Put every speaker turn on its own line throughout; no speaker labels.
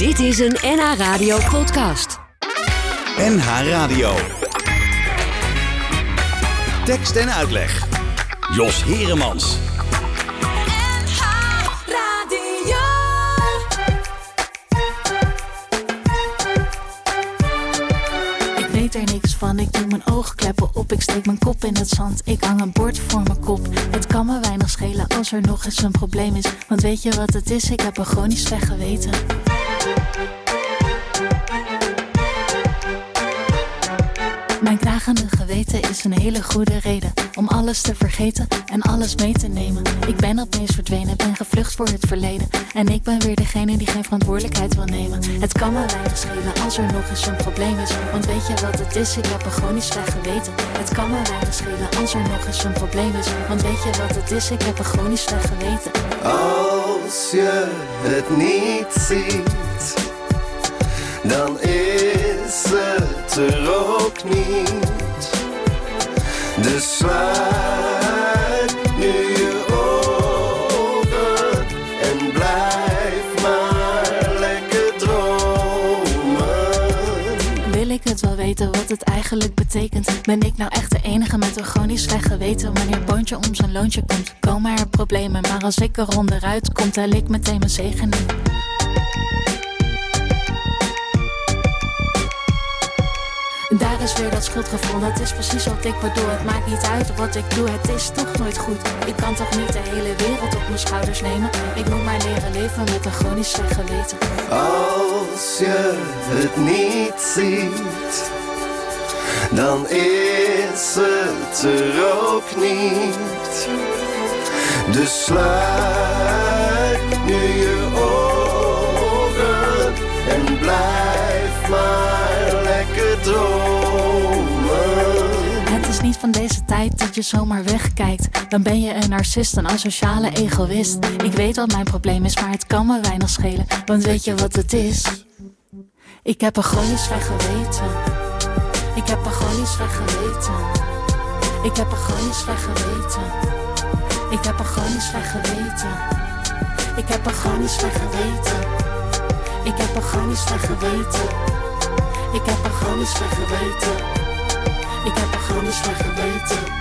Dit is een NH Radio podcast.
NH Radio. Tekst en uitleg. Jos Heremans.
Ik weet er niks van, ik doe mijn oogkleppen op, ik steek mijn kop in het zand, ik hang een bord voor mijn kop. Het kan me weinig schelen als er nog eens een probleem is, want weet je wat het is, ik heb een chronisch slecht geweten. Mijn knagende geweten is een hele goede reden om alles te vergeten en alles mee te nemen. Ik ben opeens verdwenen, ben gevlucht voor het verleden. En ik ben weer degene die geen verantwoordelijkheid wil nemen. Het kan me weinig schelen als er nog eens een probleem is. Want weet je wat het is? Ik heb een chronisch slecht geweten. Het kan me weinig schelen als er nog eens een probleem is. Want weet je wat het is? Ik heb een chronisch slecht geweten.
Als je het niet ziet, dan is het er ook niet. Dus sluit
wat het eigenlijk betekent? Ben ik nou echt de enige met een chronisch slecht geweten? Wanneer boontje om zijn loontje komt, komen er problemen. Maar als ik er onderuit kom, tel ik meteen mijn zegen in. Daar is weer dat schuldgevoel, dat is precies wat ik bedoel. Het maakt niet uit wat ik doe, het is toch nooit goed. Ik kan toch niet de hele wereld op mijn schouders nemen. Ik moet maar leren leven met een chronisch slecht geweten.
Als je het niet ziet, dan is het er ook niet. Dus sluit nu je ogen en blijf maar lekker dromen.
Het is niet van deze tijd dat je zomaar wegkijkt. Dan ben je een narcist, een asociale egoïst. Ik weet wat mijn probleem is, maar het kan me weinig schelen. Want weet je wat het is? Ik heb een chronisch slecht geweten. Ik heb er gewoon niets van geweten. Ik heb er gewoon niets van geweten. Ik heb er gewoon niets van geweten. Ik heb er gewoon niets van geweten. Ik heb er gewoon niets van geweten. Ik heb er gewoon niets van geweten. Ik heb er gewoon niets van geweten.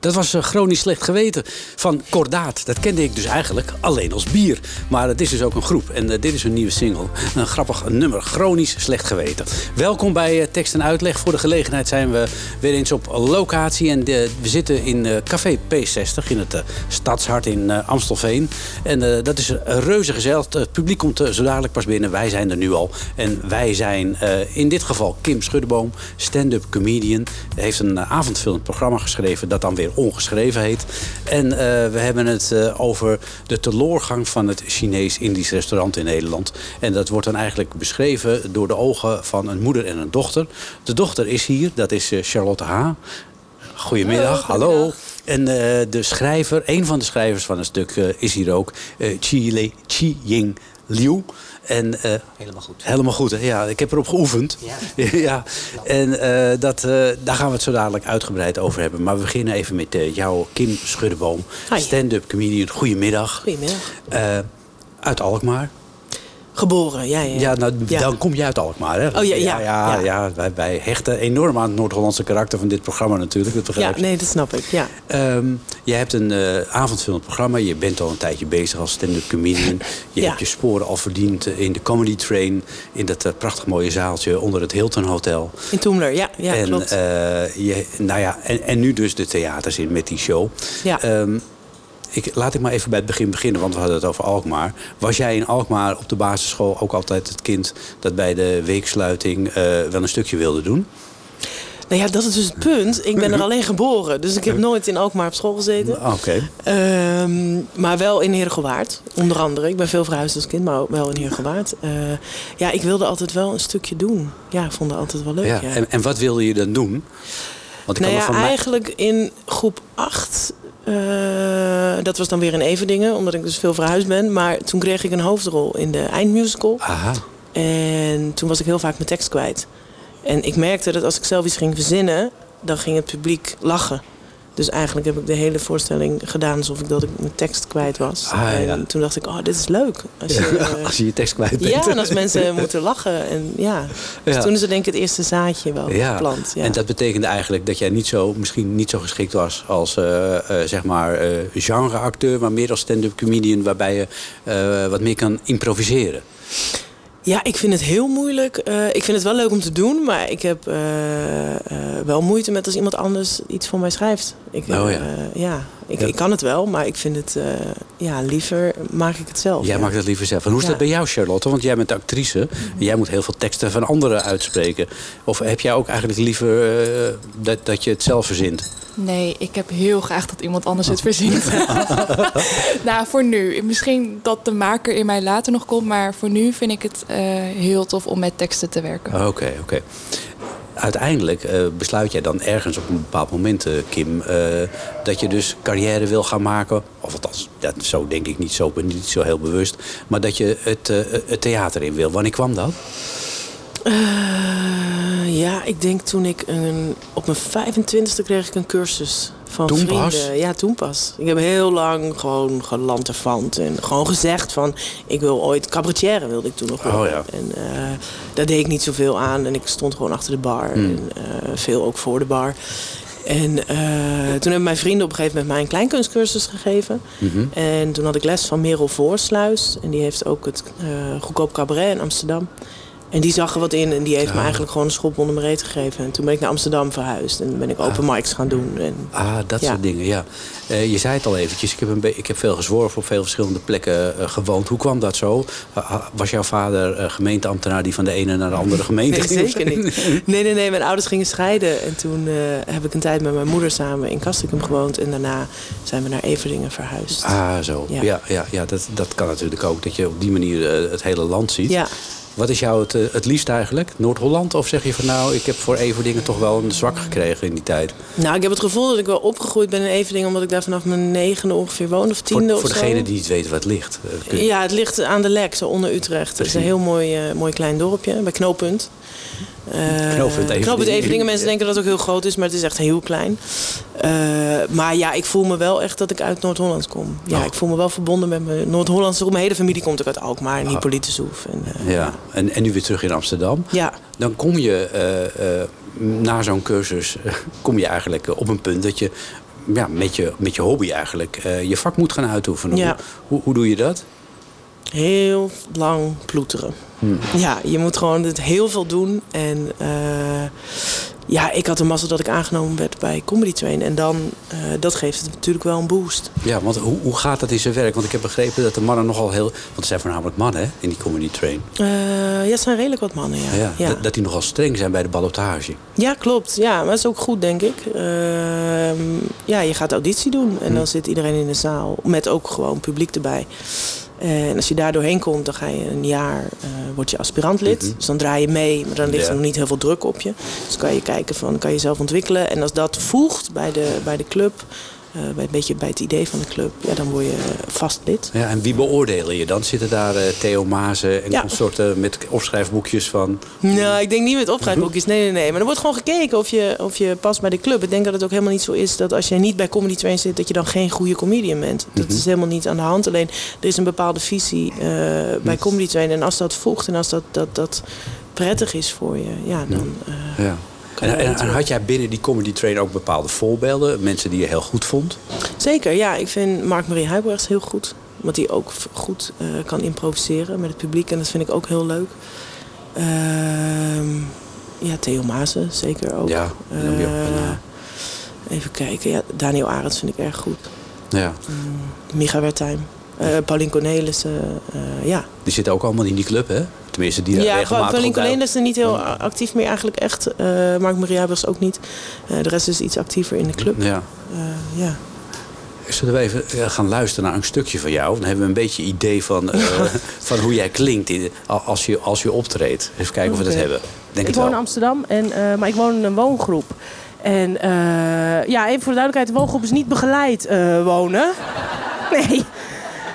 Dat was eh, chronisch slecht geweten van Kordaat. Dat kende ik dus eigenlijk alleen als bier. Maar het is dus ook een groep. En eh, dit is een nieuwe single. Een grappig nummer. Chronisch slecht geweten. Welkom bij eh, Tekst en Uitleg. Voor de gelegenheid zijn we weer eens op locatie. En we zitten in Café P60 in het Stadshart in Amstelveen. En dat is reuze gezellig. Het publiek komt zo dadelijk pas binnen. Wij zijn er nu al. En wij zijn in dit geval Kim Schuddeboom, stand-up comedian. Heeft een avondvullend programma geschreven dat dan weer ongeschreven heet. En eh, we hebben het eh, over de teloorgang van het Chinees-Indisch restaurant in Nederland. En dat wordt dan eigenlijk beschreven door de ogen van een moeder en een dochter. De dochter is hier, dat is eh, Charlotte H. Goedemiddag, hallo. En eh, de schrijver, een van de schrijvers van het stuk eh, is hier ook, eh Chi, Le, Chi Ying Liu. En,
Helemaal goed.
Helemaal goed, hè? ja. Ik heb erop geoefend.
Ja.
ja. En dat, daar gaan we het zo dadelijk uitgebreid over hebben. Maar we beginnen even met jou, Kim Schuddeboom. Stand-up comedian. Goedemiddag.
Goedemiddag.
Uit Alkmaar.
Geboren, ja, ja.
Ja, nou,
Ja.
dan kom je uit Alkmaar, hè?
Oh, ja, ja,
ja,
ja.
ja, wij, wij hechten enorm aan het Noord-Hollandse karakter van dit programma natuurlijk. Dat
Ja,
begrijp je.
nee, dat snap ik, ja.
Ehm, je hebt een eh avondvullend programma. Je bent al een tijdje bezig als stand-up comedian. Je
Ja.
hebt je sporen al verdiend in de Comedy Train. In dat eh, prachtig mooie zaaltje onder het Hilton Hotel.
In Toemler, ja, ja
en,
klopt.
eh, je, nou ja, en, en nu dus de theaters in met die show.
Ja.
Ehm, ik, laat ik maar even bij het begin beginnen, want we hadden het over Alkmaar. Was jij in Alkmaar op de basisschool ook altijd het kind dat bij de weeksluiting eh, wel een stukje wilde doen?
nou ja, dat is dus het punt. Ik ben er alleen geboren, dus ik heb nooit in Alkmaar op school gezeten.
Oké.
Ehm, maar wel in Heergewaard, onder andere. Ik ben veel verhuisd als kind, maar ook wel in Heergewaard. Eh ja, ik wilde altijd wel een stukje doen. Ja, ik vond het altijd wel leuk,
Ja.
ja.
En, en wat wilde je dan doen? Want ik
Nou
kan
ja, eigenlijk in groep 8. Dat was dan weer in Everdingen, omdat ik dus veel verhuisd ben. Maar toen kreeg ik een hoofdrol in de eindmusical.
Aha.
En toen was ik heel vaak mijn tekst kwijt. En ik merkte dat als ik zelf iets ging verzinnen, dan ging het publiek lachen. Dus eigenlijk heb ik de hele voorstelling gedaan alsof ik dat ik mijn tekst kwijt was.
Ah, ja.
En toen dacht ik, oh, dit is leuk. Als je, eh,
Als je je tekst kwijt bent.
ja, en als mensen moeten lachen. En, ja. Dus
Ja.
toen is er denk ik het eerste zaadje wel geplant. Ja.
En dat betekende eigenlijk dat jij niet zo, misschien niet zo geschikt was als eh, eh, zeg maar eh, genreacteur, maar meer als stand-up comedian, waarbij je eh, wat meer kan improviseren.
Ja, ik vind het heel moeilijk. Eh, ik vind het wel leuk om te doen, maar ik heb eh, eh, wel moeite met als iemand anders iets voor mij schrijft. Ik,
Oh ja.
ja. Ik,
Ja.
ik kan het wel, maar ik vind het, eh, ja, liever maak ik het zelf.
Jij
ja.
maakt het liever zelf. En hoe is
Ja.
dat bij jou, Charlotte? Want jij bent actrice. En jij moet heel veel teksten van anderen uitspreken. Of heb jij ook eigenlijk liever eh, dat, dat je het zelf verzint?
Nee, ik heb heel graag dat iemand anders het verzint. nou, voor nu. Misschien dat de maker in mij later nog komt, maar voor nu vind ik het eh, heel tof om met teksten te werken.
Oké, oké. Uiteindelijk eh, besluit jij dan ergens op een bepaald moment, eh, Kim, eh, dat je dus carrière wil gaan maken. Of althans, dat, zo denk ik niet zo, niet zo heel bewust. Maar dat je het, het theater in wil. Wanneer kwam dat?
Ja, ik denk toen ik een, op mijn 25e kreeg ik een cursus van
Toen
vrienden.
pas?
Ja, toen pas. Ik heb heel lang gewoon gelanterfant en gewoon gezegd van ik wil ooit cabaretière wilde ik toen nog worden.
Oh ja.
En eh, daar deed ik niet zoveel aan en ik stond gewoon achter de bar
Hmm.
en eh, veel ook voor de bar. En eh, toen hebben mijn vrienden op een gegeven moment mij een kleinkunstcursus gegeven.
Mhm.
En toen had ik les van Merel Voorsluis. En die heeft ook het goedkoop cabaret in Amsterdam. En die zag er wat in en die heeft me
Ah.
eigenlijk gewoon een schop onder mijn reet gegeven. En toen ben ik naar Amsterdam verhuisd en ben ik open mics gaan doen. En,
Ah, dat
Ja.
soort dingen, ja. Eh, je zei het al eventjes, ik heb, een ik heb veel gezworven op veel verschillende plekken eh, gewoond. Hoe kwam dat zo? Was jouw vader eh, gemeenteambtenaar die van de ene naar de andere gemeente
Nee,
ging?
zeker niet. Nee, nee, nee. Mijn ouders gingen scheiden. En toen heb ik een tijd met mijn moeder samen in Kastrikum gewoond. En daarna zijn we naar Everdingen verhuisd.
Ah, zo. Ja,
Ja.
ja, ja, dat, dat kan natuurlijk ook. Dat je op die manier het hele land ziet.
Ja.
Wat is jou het, eh, het liefst eigenlijk? Noord-Holland? Of zeg je van nou, ik heb voor Everdingen toch wel een zwak gekregen in die tijd?
Nou, ik heb het gevoel dat ik wel opgegroeid ben in Everdingen. Omdat ik daar vanaf mijn negende ongeveer woon. Of tiende
Voor,
of
voor
zo.
degene die niet weten waar het ligt. eh, je-
Ja, het ligt aan de Lek, zo onder Utrecht. Het is een heel mooi, eh, mooi klein dorpje, bij Knooppunt.
Knooppunt Everdingen.
Knooppunt Everdingen. Mensen denken dat het ook heel groot is, maar het is echt heel klein. Eh, maar ja, ik voel me wel echt dat ik uit Noord-Holland kom. Ja,
Oh.
ik voel me wel verbonden met mijn Noord-Hollandse. Mijn hele familie komt ook uit Alkmaar,
Ah.
En, eh,
Ja, en, en nu weer terug in Amsterdam.
ja.
Dan kom je na zo'n cursus kom je eigenlijk op een punt dat je ja, met, je, met je hobby eigenlijk je vak moet gaan uitoefenen.
Ja.
Hoe, hoe doe je dat?
Heel lang ploeteren.
Hmm.
Ja, je moet gewoon het heel veel doen. En eh, ja, ik had de mazzel dat ik aangenomen werd bij Comedy Train. En dan, eh, dat geeft het natuurlijk wel een boost.
Ja, want hoe, hoe gaat dat in zijn werk? Want ik heb begrepen dat de mannen nogal heel... Want er zijn voornamelijk mannen hè, in die comedy train.
Eh, ja, het zijn redelijk wat mannen, ja.
Ja,
ja.
Dat, dat die nogal streng zijn bij de ballotage.
Ja, klopt. Ja, maar dat is ook goed, denk ik. Ehm, ja, je gaat auditie doen en dan zit iedereen in de zaal. Met ook gewoon publiek erbij. En als je daar doorheen komt, dan ga je een jaar, eh word je aspirantlid. Dus dan draai je mee, maar dan ligt er nog niet heel veel druk op je. Dus kan je kijken van, kan je zelf ontwikkelen. En als dat voegt bij de, bij de club, eh, bij, een beetje bij het idee van de club, ja, dan word je vast lid.
Ja, en wie beoordelen je dan? Zitten daar eh, Theo Mazen en
Ja.
consorten met opschrijfboekjes van...
Nou, ik denk niet met opschrijfboekjes. Nee, nee, nee. Maar er wordt gewoon gekeken of je, of je past bij de club. Ik denk dat het ook helemaal niet zo is dat als je niet bij Comedy Train zit... dat je dan geen goede comedian bent. Dat is helemaal niet aan de hand. Alleen, er is een bepaalde visie eh, bij Comedy Train. En als dat voegt en als dat, dat, dat prettig is voor je... Ja, dan... eh,
Ja. En,
je
en, had jij binnen die comedy train ook bepaalde voorbeelden? Mensen die je heel goed vond?
Zeker, ja. Ik vind Mark-Marie Huibrechts heel goed. Want die ook goed eh, kan improviseren met het publiek. En dat vind ik ook heel leuk. Ehm, ja, Theo Maassen zeker ook.
Ja, noem je ook,
Eh, even kijken. Ja, Daniel Arends vind ik erg goed.
Ja.
Micha Wertheim. Uh, Paulien Cornelissen. eh, ja,
Die zitten ook allemaal in die club, hè? Tenminste, die daar
ja
regelmatig
Paulien Cornelissen niet heel actief meer eigenlijk echt. Eh Mark-Marie Huibrechts ook niet. Eh, de rest is iets actiever in de club.
Ja.
Eh, ja.
Zullen we even eh, gaan luisteren naar een stukje van jou? Dan hebben we een beetje idee van, eh, van hoe jij klinkt in, als, je, als je optreedt. Even kijken of we dat hebben. Denk
ik woon in. Amsterdam, en, eh, maar ik woon in een woongroep. En eh, ja, even voor de duidelijkheid, de woongroep is niet begeleid eh, wonen. Nee.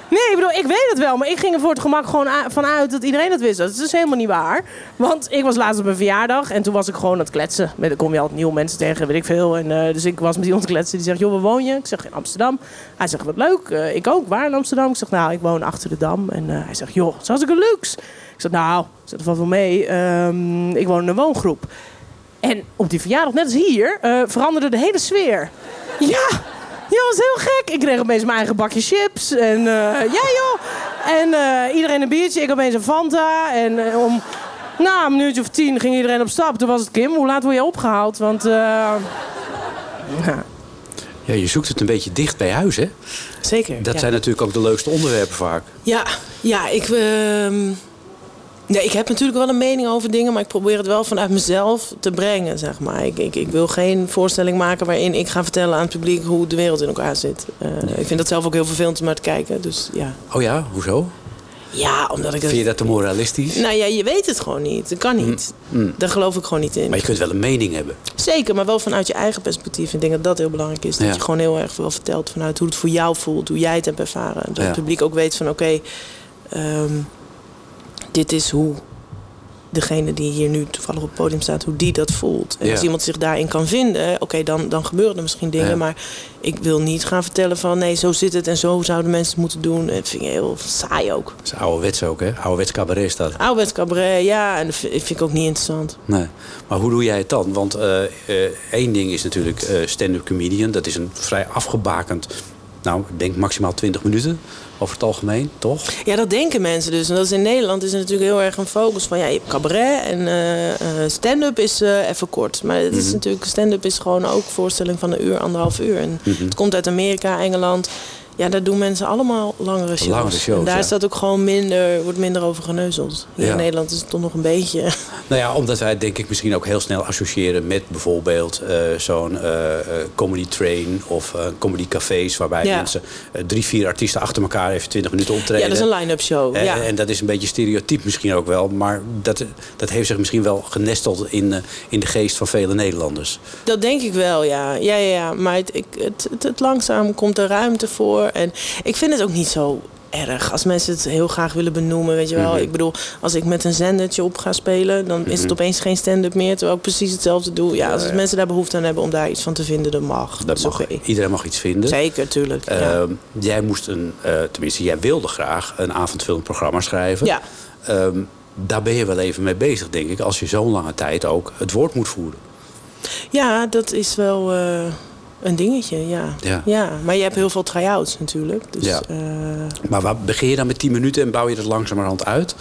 Nee, ik ik weet het wel, maar ik ging er voor het gemak gewoon a- vanuit dat iedereen het wist. Dat is dus helemaal niet waar. Want ik was laatst op mijn verjaardag en toen was ik gewoon aan het kletsen. Met, dan kom je altijd nieuwe mensen tegen, weet ik veel. En, eh, dus ik was met iemand kletsen. Die zegt, joh, waar woon je? Ik zeg, in Amsterdam. Hij zegt, wat leuk. Eh, ik ook. Waar in Amsterdam? Ik zeg, nou, ik woon achter de Dam. En eh, hij zegt, joh, dat is hartstikke luxe. Ik zeg, nou, ik dat valt wel mee. Ehm, ik woon in een woongroep. En op die verjaardag, net als hier, veranderde de hele sfeer. Ja, ja, dat was heel gek. Ik kreeg opeens mijn eigen bakje chips. En eh, ja, joh. En eh, iedereen een biertje. Ik opeens een Fanta. En eh, om na een minuutje of tien ging iedereen op stap. Toen was het Kim, hoe laat word je opgehaald? Want, eh, ja.
Ja, je zoekt het een beetje dicht bij huis, hè?
Zeker.
Dat
ja.
zijn natuurlijk ook de leukste onderwerpen vaak.
Ja, ja ik, nee, ik heb natuurlijk wel een mening over dingen, maar ik probeer het wel vanuit mezelf te brengen, zeg maar. Ik, ik, ik wil geen voorstelling maken waarin ik ga vertellen aan het publiek hoe de wereld in elkaar zit. Eh, Ik vind dat zelf ook heel vervelend om naar te kijken, dus ja.
Oh ja, hoezo?
Ja, omdat ik.
Vind je dat te moralistisch?
Nou ja, je weet het gewoon niet. Dat kan niet. Daar geloof ik gewoon niet in.
Maar je kunt wel een mening hebben.
Zeker, maar wel vanuit je eigen perspectief. Ik denk dat dat heel belangrijk is. Dat
Ja.
je gewoon heel erg wel vertelt vanuit hoe het voor jou voelt, hoe jij het hebt ervaren. Dat
Ja.
het publiek ook weet van oké, ehm, dit is hoe degene die hier nu toevallig op het podium staat, hoe die dat voelt. En
Ja.
als iemand zich daarin kan vinden, oké, dan, dan gebeuren er misschien dingen.
Ja.
Maar ik wil niet gaan vertellen van nee, zo zit het en zo zouden mensen het moeten doen. Dat vind ik heel saai ook.
Dat is ouderwets ook, hè? Ouderwets cabaret is dat.
Ouderwets cabaret, ja, en dat vind ik ook niet interessant.
Nee. Maar hoe doe jij het dan? Want eh, één ding is natuurlijk eh, stand-up comedian. Dat is een vrij afgebakend, nou, ik denk maximaal 20 minuten over het algemeen, toch?
Ja, dat denken mensen dus. En dat is in Nederland is er natuurlijk heel erg een focus van... ja, je hebt cabaret en eh, eh, stand-up is eh, even kort. Maar het
Mhm.
is natuurlijk, stand-up is gewoon ook voorstelling van een uur, anderhalf uur. En
Mhm.
het komt uit Amerika, Engeland. Ja, daar doen mensen allemaal langere shows.
Langere shows,
en daar
ja.
is dat ook gewoon minder, wordt minder over geneuzeld. Hier
Ja.
in Nederland is het toch nog een beetje...
Nou ja, omdat wij denk ik misschien ook heel snel associëren met bijvoorbeeld eh, zo'n eh, comedy train of eh, comedy cafés waarbij
Ja.
mensen drie, vier artiesten achter elkaar even 20 minuten optreden.
Ja, dat is een line-up show.
En,
ja.
en dat is een beetje stereotyp misschien ook wel. Maar dat, dat heeft zich misschien wel genesteld in, in de geest van vele Nederlanders.
Dat denk ik wel, ja. Ja, ja, ja. Maar het, ik, het, het, het langzaam komt er ruimte voor. En ik vind het ook niet zo erg als mensen het heel graag willen benoemen, weet je wel.
Mhm.
Ik bedoel, als ik met een zendertje op ga spelen... dan is het opeens geen stand-up meer, terwijl ik precies hetzelfde doe. Ja, als mensen daar behoefte aan hebben om daar iets van te vinden, dan mag.
Dat
is
mag. Iedereen mag iets vinden.
Zeker, tuurlijk. ja.
Ehm, Jij moest een, eh, tenminste, jij wilde graag een avondvullend programma schrijven.
Ja.
Ehm, daar ben je wel even mee bezig, denk ik, als je zo'n lange tijd ook het woord moet voeren.
ja, dat is wel eh, een dingetje, ja.
Ja.
Maar je hebt heel veel try-outs natuurlijk. Dus,
Ja.
eh,
Maar waar begin je dan met 10 minuten en bouw je dat langzamerhand uit?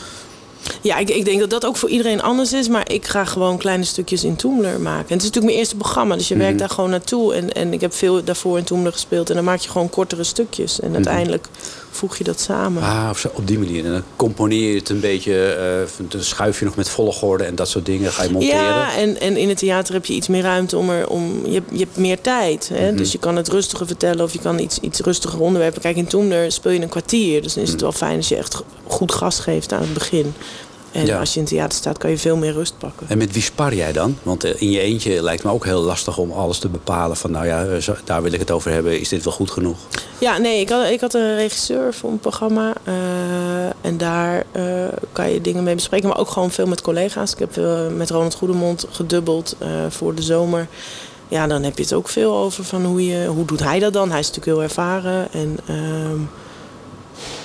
Ja, ik, ik denk dat dat ook voor iedereen anders is. Maar ik ga gewoon kleine stukjes in Toomler maken. En het is natuurlijk mijn eerste programma. Dus je werkt daar gewoon naartoe. En, en ik heb veel daarvoor in Toomler gespeeld. En dan maak je gewoon kortere stukjes. En uiteindelijk voeg je dat samen.
Ah, of zo, op die manier. En dan componeer je het een beetje, eh, dan schuif je nog met volgorde en dat soort dingen. Ga je monteren.
Ja, en, en in het theater heb je iets meer ruimte om er om. Je, hebt- je hebt meer tijd. Hè?
Mhm.
Dus je kan het rustiger vertellen of je kan iets, iets rustiger onderwerpen. Kijk, in Toomler speel je een kwartier. Dus dan is het wel fijn als je echt goed gas geeft aan het begin. En.
Ja.
als je in het theater staat, kan je veel meer rust pakken.
En met wie spar jij dan? Want eh, in je eentje lijkt me ook heel lastig om alles te bepalen. Van nou ja, eh, daar wil ik het over hebben. Is dit wel goed genoeg?
Ja, nee, ik had, ik had een regisseur voor een programma. eh, en daar kan je dingen mee bespreken. Maar ook gewoon veel met collega's. Ik heb met Ronald Goedemond gedubbeld voor de zomer. Ja, dan heb je het ook veel over van hoe, je, hoe doet hij dat dan? Hij is natuurlijk heel ervaren. En, ehm,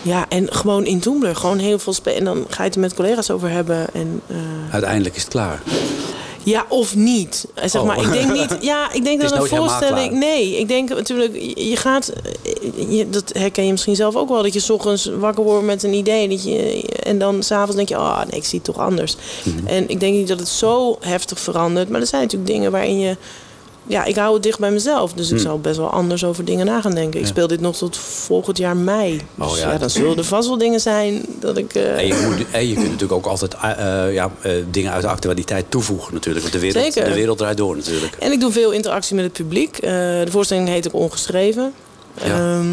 ja, en gewoon in Toemler. Gewoon heel veel spelen. En dan ga je het er met collega's over hebben. En, eh,
Uiteindelijk is het klaar.
ja, of niet. Eh, Zeg
Oh.
maar, ik denk niet. Ja, ik denk dat een voorstelling. Nee, ik denk natuurlijk. Je gaat. eh, Je, dat herken je misschien zelf ook wel. Dat je 's ochtends wakker wordt met een idee. Dat je, en dan s'avonds denk je. Oh nee, ik zie het toch anders.
Mhm.
En ik denk niet dat het zo heftig verandert. Maar er zijn natuurlijk dingen waarin je. Ja, ik hou het dicht bij mezelf. Dus ik zal best wel anders over dingen na gaan denken. Ik
Ja.
speel dit nog tot volgend jaar mei. Dus
Oh ja.
ja. dan zullen er vast wel dingen zijn dat ik. eh,
En je, moet, en je kunt natuurlijk ook altijd eh, eh, ja, dingen uit de actualiteit toevoegen natuurlijk. Want de wereld,
Zeker.
de wereld draait door natuurlijk.
En ik doe veel interactie met het publiek. De voorstelling heet ook Ongeschreven.
Ja.
Ehm,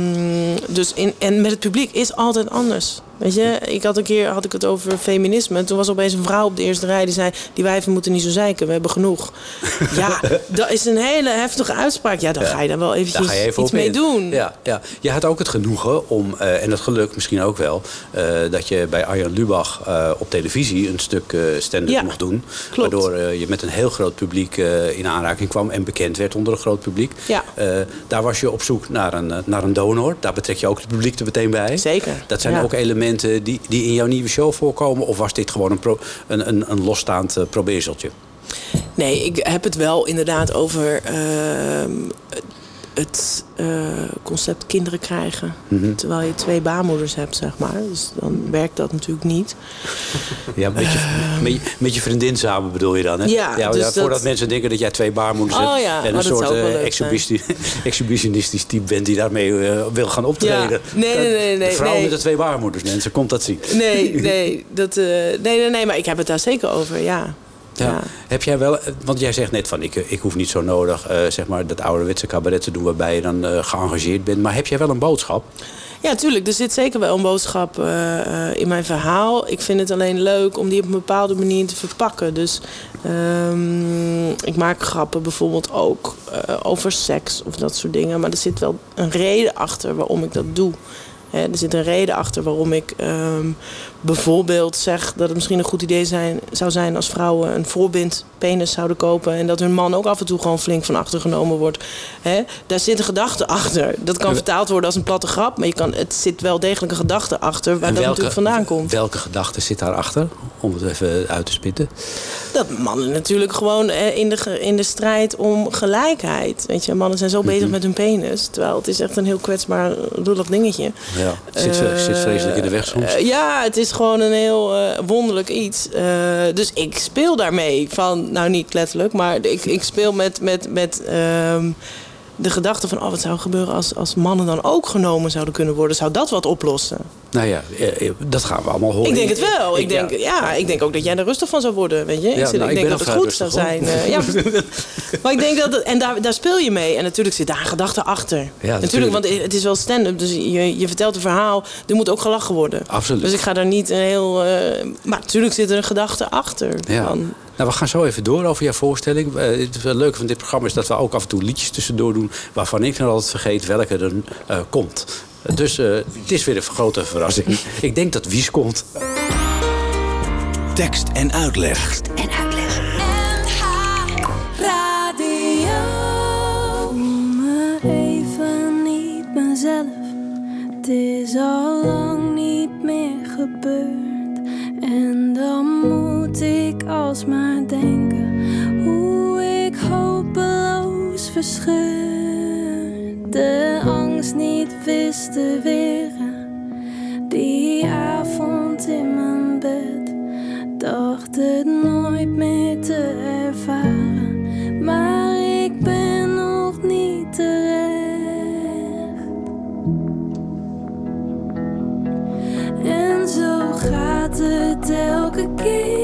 dus in, en met het publiek is altijd anders. Weet je, ik had een keer had ik het over feminisme. En toen was opeens een vrouw op de eerste rij die zei: Die wijven moeten niet zo zeiken, we hebben genoeg. ja, dat is een hele heftige uitspraak. Ja, dan ga je daar wel eventjes
Daar even
iets mee
in.
doen.
Ja, ja. Je had ook het genoegen om, eh, en het geluk misschien ook wel, eh, dat je bij Arjan Lubach eh, op televisie een stuk stand-up
Ja,
mocht doen.
klopt.
Waardoor je met een heel groot publiek in aanraking kwam en bekend werd onder een groot publiek.
Ja.
Daar was je op zoek naar een, naar een donor. Daar betrek je ook het publiek er meteen bij.
Zeker.
Dat zijn ook elementen die, die in jouw nieuwe show voorkomen? Of was dit gewoon een, pro, een, een, losstaand eh, probeerseltje?
Nee, ik heb het wel inderdaad over ehm, het eh, concept kinderen krijgen.
Mhm.
Terwijl je twee baarmoeders hebt, zeg maar. Dus dan werkt dat natuurlijk niet.
Ja, met je, met, je, met je vriendin samen bedoel je dan, hè?
Ja, dus
voordat
dat-
mensen denken dat jij twee baarmoeders
Oh
hebt...
ja,
en een soort exhibitie- exhibitionistisch type bent die daarmee eh, wil gaan optreden.
Ja, nee, nee, nee, nee,
De vrouw
nee.
met de twee baarmoeders, mensen, komt dat zien.
Nee, nee, dat, nee, nee, nee, maar ik heb het daar zeker over, ja.
Ja. Heb jij wel, want jij zegt net van ik, ik hoef niet zo nodig eh, zeg maar, dat ouderwetse cabaret te doen waarbij je dan eh, geëngageerd bent. Maar heb jij wel een boodschap?
Ja, tuurlijk. Er zit zeker wel een boodschap eh, in mijn verhaal. Ik vind het alleen leuk om die op een bepaalde manier te verpakken. Dus ehm, ik maak grappen bijvoorbeeld ook over seks of dat soort dingen. Maar er zit wel een reden achter waarom ik dat doe. Hè, er zit een reden achter waarom ik ehm, bijvoorbeeld zeg dat het misschien een goed idee zijn, zou zijn als vrouwen een voorbind penis zouden kopen. En dat hun man ook af en toe gewoon flink van achter genomen wordt. Hè? Daar zit een gedachte achter. Dat kan vertaald worden als een platte grap. Maar je kan, het zit wel degelijk een gedachte achter waar
En
dat natuurlijk vandaan komt.
Welke gedachte zit daarachter? Om het even uit te spitten.
Dat mannen natuurlijk gewoon eh, in de, in de strijd om gelijkheid. Weet je, mannen zijn zo bezig
Mhm.
met hun penis. Terwijl het is echt een heel kwetsbaar, lullig dingetje.
Ja, het zit,
Eh,
zit vreselijk in de weg soms.
Eh, ja, het is gewoon een heel eh, wonderlijk iets. Eh, dus ik speel daarmee. Van, nou, niet letterlijk, maar ik, ik speel met, met, met ehm, de gedachte van... Oh, wat zou gebeuren als, als mannen dan ook genomen zouden kunnen worden? Zou dat wat oplossen?
Nou ja, eh, eh, dat gaan we allemaal horen.
Ik denk het wel. Ik denk,
ja.
ja. ik denk ook dat jij er rustig van zou worden. Weet je? ik,
Ja, nou,
ik
ik
denk dat het goed zou zijn. eh, ja. maar ik denk dat... het- En daar, daar speel je mee. En natuurlijk zit daar een gedachte achter.
natuurlijk.
natuurlijk, want het is wel stand-up. Dus je, je vertelt een verhaal. Er moet ook gelachen worden.
Absoluut.
Dus ik ga daar niet een heel... eh, maar natuurlijk zit er een gedachte achter.
Ja.
Van,
Nou, we gaan zo even door over jouw voorstelling. Eh, het leuke van dit programma is dat we ook af en toe liedjes tussendoor doen... waarvan ik dan altijd vergeet welke er eh, komt. Dus eh, het is weer een grote verrassing. ik denk dat Wies komt.
Tekst en uitleg.
En uitleg.
Voel me even niet mezelf. Het is al lang niet meer gebeurd. En dan moet ik alsmaar denken hoe ik hopeloos verscheurd de angst niet wist te weren. Die avond in mijn bed dacht het nooit meer te ervaren, maar ik ben nog niet terecht. En zo gaat het elke keer,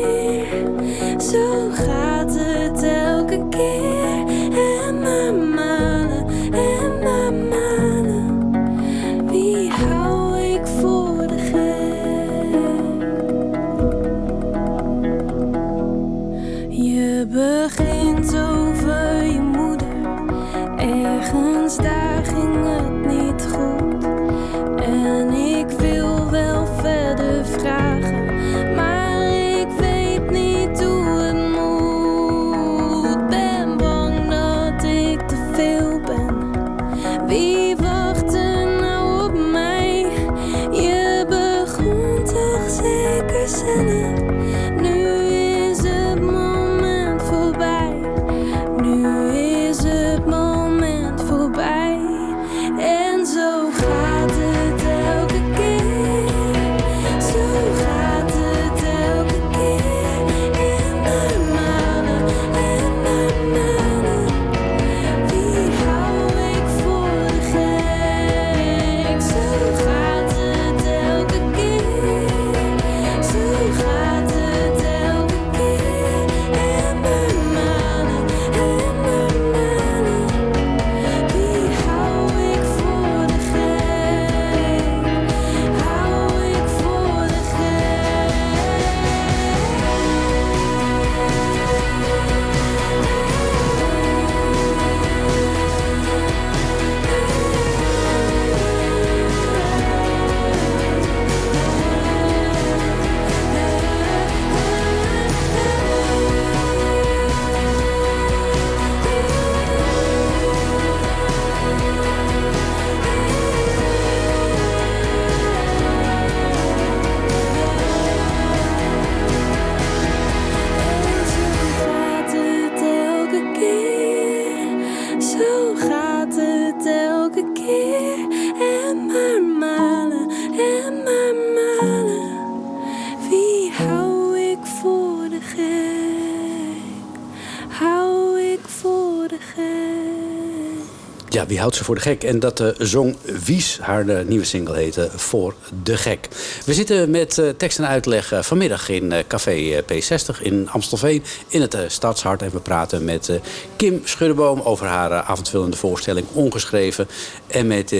wie
houdt ze voor de gek? En dat eh, zong Wies, haar eh, nieuwe single heette Voor de Gek. We zitten met eh, tekst en uitleg vanmiddag in Café eh, P60 in Amstelveen in het Stadshart. En we praten met Kim Schuddeboom over haar avondvullende voorstelling Ongeschreven. En met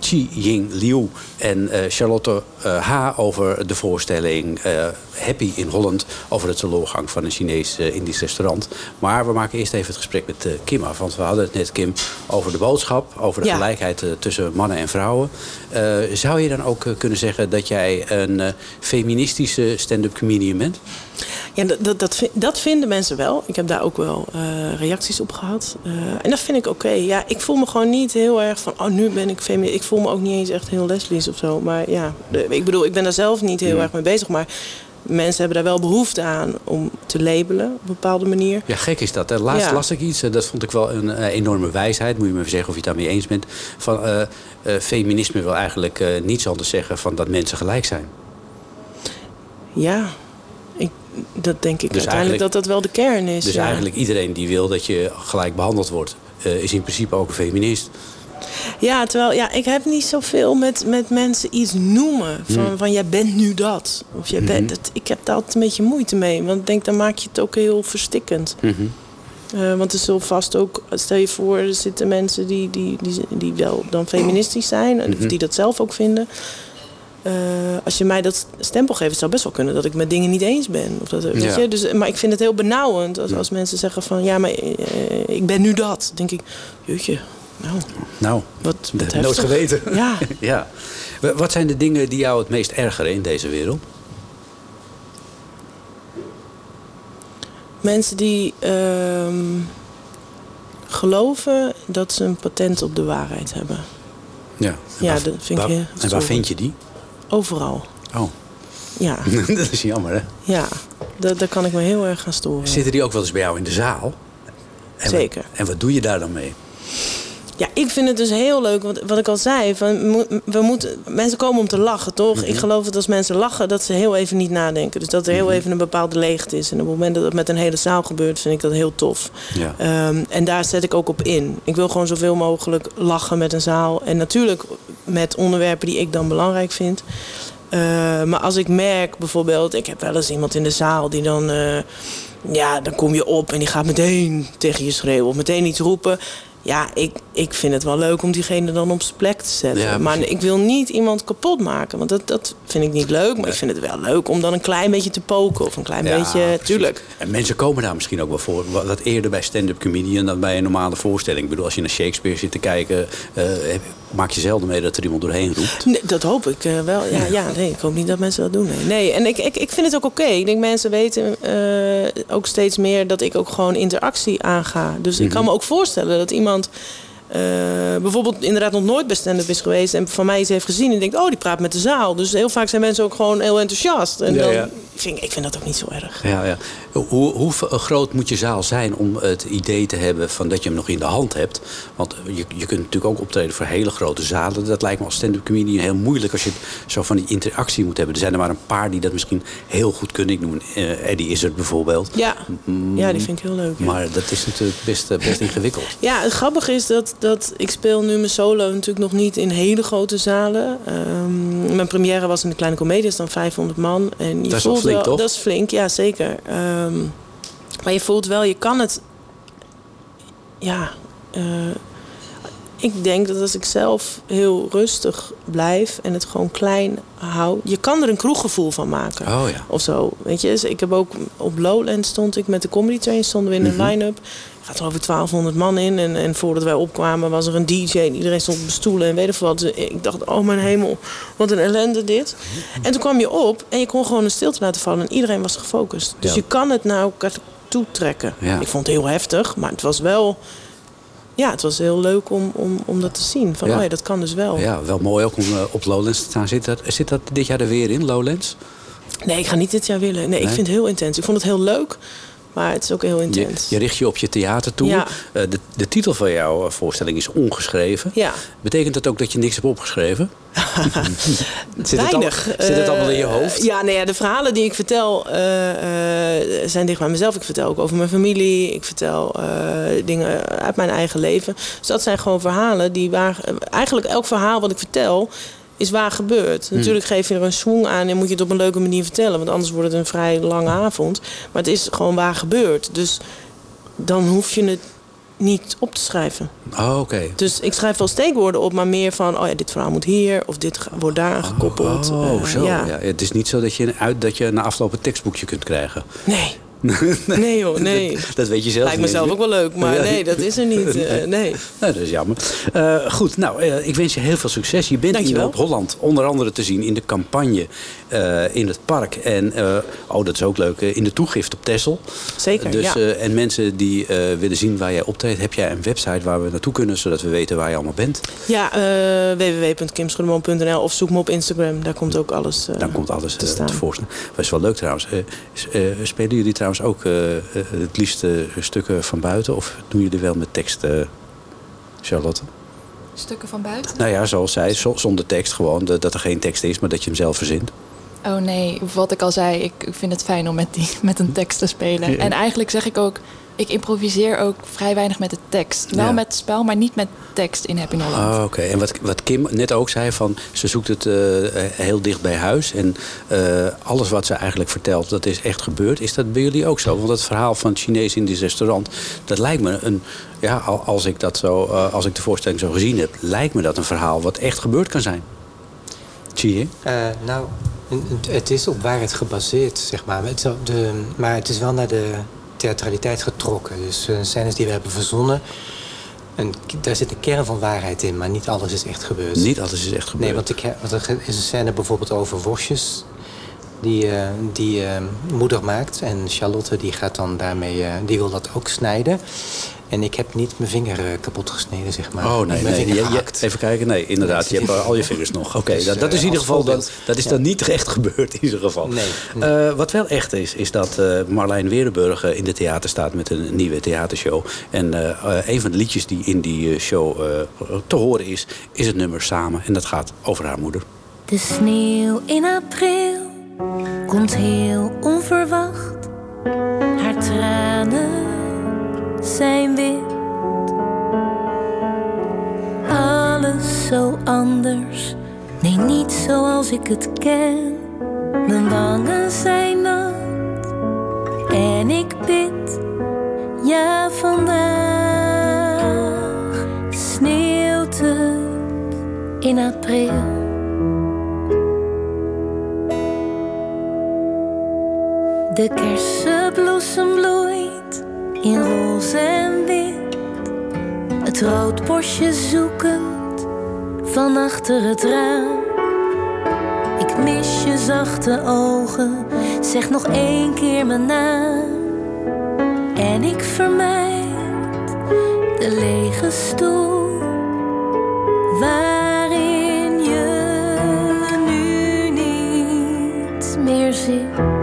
Chi Ying Liu en Charlotte H over de voorstelling Happy in Holland. Over het teleurgang van een Chinees eh, Indisch restaurant. Maar we maken eerst even het gesprek met eh, Kim af. Want we hadden het net, Kim, over de boodschap. Over de
Ja.
gelijkheid eh, tussen mannen en vrouwen. Zou je dan ook kunnen zeggen dat jij een feministische stand-up comedian bent?
Ja, dat, dat, dat, dat vinden mensen wel. Ik heb daar ook wel reacties op gehad. Eh, en dat vind ik oké. Ja, ik voel me gewoon niet heel erg van... oh, nu ben ik feminist. Ik voel me ook niet eens echt heel lesbisch of zo. Maar ja, de- ik bedoel, ik ben daar zelf niet heel erg mee bezig. Maar mensen hebben daar wel behoefte aan om te labelen op een bepaalde manier.
Ja, gek is dat. hè. Laatst
Ja.
las ik iets, eh, dat vond ik wel een eh, enorme wijsheid. Moet je me even zeggen of je het daarmee eens bent. Van, eh, feminisme wil eigenlijk niets anders zeggen van dat mensen gelijk zijn.
Ja, ik, dat denk ik
Dus
uiteindelijk dat dat wel de kern is.
Dus
ja.
eigenlijk iedereen die wil dat je gelijk behandeld wordt... is in principe ook een feminist.
Ja, terwijl ja, ik heb niet zoveel met, met mensen iets noemen. Van,
Hmm.
van jij bent nu dat. Of jij bent het. Ik heb daar altijd een beetje moeite mee. Want ik denk, dan maak je het ook heel verstikkend.
Mhm.
Eh, want er zullen vast ook, stel je voor, er zitten mensen die, die, die, die wel dan feministisch zijn. En
Mhm.
die dat zelf ook vinden. Eh, als je mij dat stempel geeft, het zou best wel kunnen dat ik met dingen niet eens ben. Of dat, weet je? Dus, maar ik vind het heel benauwend als, als mensen zeggen van ja, maar eh, ik ben nu dat. Dan denk ik, jeetje, nou,
Nou,
wat, wat
heb nooit geweten.
Ja.
ja. Wa- Wat zijn de dingen die jou het meest ergeren in deze wereld?
Mensen die ehm, geloven dat ze een patent op de waarheid hebben.
Ja,
Ja,
waar-
dat vind ik heel
En waar vind je die?
Overal.
Oh,
Ja,
dat is jammer hè?
ja. Daar kan ik me heel erg gaan storen.
Zitten die ook wel eens bij jou in de zaal? En
Zeker.
Wat, en wat doe je daar dan mee?
Ja, ik vind het dus heel leuk, want wat ik al zei, van, we moeten, mensen komen om te lachen, toch?
Mhm.
Ik geloof dat als mensen lachen, dat ze heel even niet nadenken. Dus dat er heel
Mhm.
even een bepaalde leegte is. En op het moment dat het met een hele zaal gebeurt, vind ik dat heel tof.
Ja.
Ehm, en daar zet ik ook op in. Ik wil gewoon zoveel mogelijk lachen met een zaal. En natuurlijk met onderwerpen die ik dan belangrijk vind. Eh, maar als ik merk bijvoorbeeld, ik heb wel eens iemand in de zaal die dan, eh, ja, dan kom je op en die gaat meteen tegen je schreeuwen of meteen iets roepen. Ja, ik, ik vind het wel leuk om diegene dan op zijn plek te zetten.
Ja,
maar ik wil niet iemand kapot maken, want dat, dat vind ik niet leuk. Maar ik vind het wel leuk om dan een klein beetje te poken of een klein
Ja,
beetje,
precies.
tuurlijk.
En mensen komen daar misschien ook wel voor. Wat eerder bij stand-up comedian dan bij een normale voorstelling. Ik bedoel, als je naar Shakespeare zit te kijken... eh, maak je zelden mee dat er iemand doorheen roept.
Nee, dat hoop ik eh, wel. Ja, ja, nee, ik hoop niet dat mensen dat doen. Nee, nee. en ik, ik, ik vind het ook oké. Ik denk mensen weten eh, ook steeds meer dat ik ook gewoon interactie aanga. Dus ik kan
Mhm.
me ook voorstellen dat iemand eh, bijvoorbeeld inderdaad nog nooit bij stand-up is geweest en van mij iets heeft gezien en denkt, oh, die praat met de zaal. Dus heel vaak zijn mensen ook gewoon heel enthousiast. En
Ja,
dan
ja.
Vind ik, vind dat ook niet zo erg.
Ja, ja. Hoe, hoe groot moet je zaal zijn om het idee te hebben van dat je hem nog in de hand hebt? Want je, je kunt natuurlijk ook optreden voor hele grote zalen. Dat lijkt me als stand-up comedian heel moeilijk als je zo van die interactie moet hebben. Er zijn er maar een paar die dat misschien heel goed kunnen. Ik noem eh, Eddie Izzard bijvoorbeeld.
Ja. ja, die vind ik heel leuk. ja.
Maar dat is natuurlijk best, eh, best ingewikkeld.
Ja, het grappige is dat, dat ik speel nu mijn solo natuurlijk nog niet in hele grote zalen. Ehm, mijn première was in de Kleine Comedie, is dan 500 man. En je
Dat is wel
voelt
flink, toch?
Dat is flink, ja zeker. Ehm, maar je voelt wel, je kan het... Ja, eh, ik denk dat als ik zelf heel rustig blijf en het gewoon klein hou... Je kan er een kroeggevoel van maken
Oh ja.
of zo. Weet je, Dus ik heb ook op Lowland stond ik met de Comedy Train, stonden we in een
Mhm.
line-up. Gaat er over 1200 man in. En, en voordat wij opkwamen was er een DJ. en Iedereen stond op stoelen en weet ik wat. Ik dacht, oh mijn hemel, wat een ellende dit. En toen kwam je op en je kon gewoon een stilte laten vallen. En iedereen was gefocust. Dus
Ja.
je kan het naar elkaar toe trekken.
Ja.
Ik vond het heel heftig, maar het was wel... Ja, het was heel leuk om, om, om dat te zien. Van,
Ja.
oh ja, dat kan dus wel.
Ja, wel mooi ook om eh, op Lowlands te staan. Zit dat, zit dat dit jaar er weer in, Lowlands?
Nee, ik ga niet dit jaar willen. Nee, ik
Nee?
vind het heel intens. Ik vond het heel leuk. Maar het is ook heel intens.
je richt je op je theater toe.
Ja.
Eh, de, de titel van jouw eh, voorstelling is ongeschreven.
Ja.
Betekent dat ook dat je niks hebt opgeschreven? zit, het al-
Weinig.
zit het allemaal in je
Eh,
hoofd?
ja, nee, ja, de verhalen die ik vertel zijn dicht bij mezelf. Ik vertel ook over mijn familie. Ik vertel dingen uit mijn eigen leven. Dus dat zijn gewoon verhalen die waar... Eigenlijk elk verhaal wat ik vertel is waar gebeurd.
Hmm.
Natuurlijk geef je er een swing aan en moet je het op een leuke manier vertellen. Want anders wordt het een vrij lange avond. Maar het is gewoon waar gebeurd. Dus dan hoef je het niet op te schrijven.
Oh, oké.
Dus ik schrijf wel steekwoorden op, maar meer van... oh ja, dit verhaal moet hier of dit wordt daar gekoppeld.
Oh,
Eh,
zo.
ja.
Ja. Het is niet zo dat je, uit, dat je na afloop een tekstboekje kunt krijgen.
Nee. Nee joh, nee.
Dat weet je zelf
Lijkt mezelf ook wel leuk, maar nee, dat is er niet. eh, nee.
Nou, dat is jammer. Eh, goed, nou, eh, ik wens je heel veel succes. Je bent in
Dankjewel.
Noord-Holland onder andere te zien in de campagne eh, in het park. En, eh, oh, dat is ook leuk, eh, in de toegift op Texel.
Zeker,
dus,
ja.
eh, en mensen die eh, willen zien waar jij optreedt, heb jij een website waar we naartoe kunnen, zodat we weten waar je allemaal bent?
Ja, eh www.kimschoeneman.nl of zoek me op Instagram. Daar komt ook alles eh,
Dan komt alles
te
eh,
staan.
tevoorschijn. Dat is wel leuk trouwens. Eh, eh, spelen jullie trouwens ook eh, eh, het liefst eh, stukken van buiten? Of doen jullie wel met tekst, Charlotte?
Stukken van buiten?
Nou ja, zoals zij, zo- zonder tekst gewoon. Dat er geen tekst is, maar dat je hem zelf verzint.
Oh nee, wat ik al zei, ik, ik vind het fijn om met, die, met een tekst te spelen.
Ja.
En eigenlijk zeg ik ook, ik improviseer ook vrij weinig met de tekst. Wel
Ja.
met spel, maar niet met tekst in Happy Holland.
Oh, oké. En wat, wat Kim net ook zei, van, ze zoekt het eh, heel dicht bij huis. En eh, alles wat ze eigenlijk vertelt, dat is echt gebeurd. Is dat bij jullie ook zo? Want het verhaal van het Chinees in dit restaurant... dat lijkt me een... Ja, al- als ik, dat zo, eh, als ik de voorstelling zo gezien heb... lijkt me dat een verhaal wat echt gebeurd kan zijn. Zie je?
Eh, nou, het- is op waarheid gebaseerd, zeg maar. Het de, maar het is wel naar de theatraliteit getrokken. Dus eh, scènes die we hebben verzonnen... En daar zit een kern van waarheid in, maar niet alles is echt gebeurd.
Niet alles is echt gebeurd.
Nee, want, ik, want er is een scène bijvoorbeeld over worstjes... die, eh, die eh, moeder maakt. En Charlotte die gaat dan daarmee... die wil dat ook snijden. En ik heb niet mijn vinger eh, kapot gesneden, zeg maar.
Oh nee, nee. Je- even kijken. Nee, inderdaad. Je hebt eh, al je vingers nog. Oké,
Dus,
dat, dat is in
eh,
ieder geval dan, dat is dan niet echt gebeurd in ieder geval.
Nee,
Eh, wat wel echt is, is dat eh, Marlijn Werenburg eh, in de theater staat met een nieuwe theatershow. En eh, eh, een van de liedjes die in die eh, show eh, te horen is, is het nummer Samen. En dat gaat over haar moeder.
De sneeuw in april komt heel onverwacht. Haar tranen zijn wit. Alles zo anders, nee niet zoals ik het ken. Mijn wangen zijn nat en ik bid. Ja, vandaag sneeuwt het in april. De kersenbloesem bloeit in roze en wit. Het roodborstje zoekend van achter het raam. Ik mis je zachte ogen, zeg nog één keer mijn naam. En ik vermijd de lege stoel waarin je nu niet meer zit.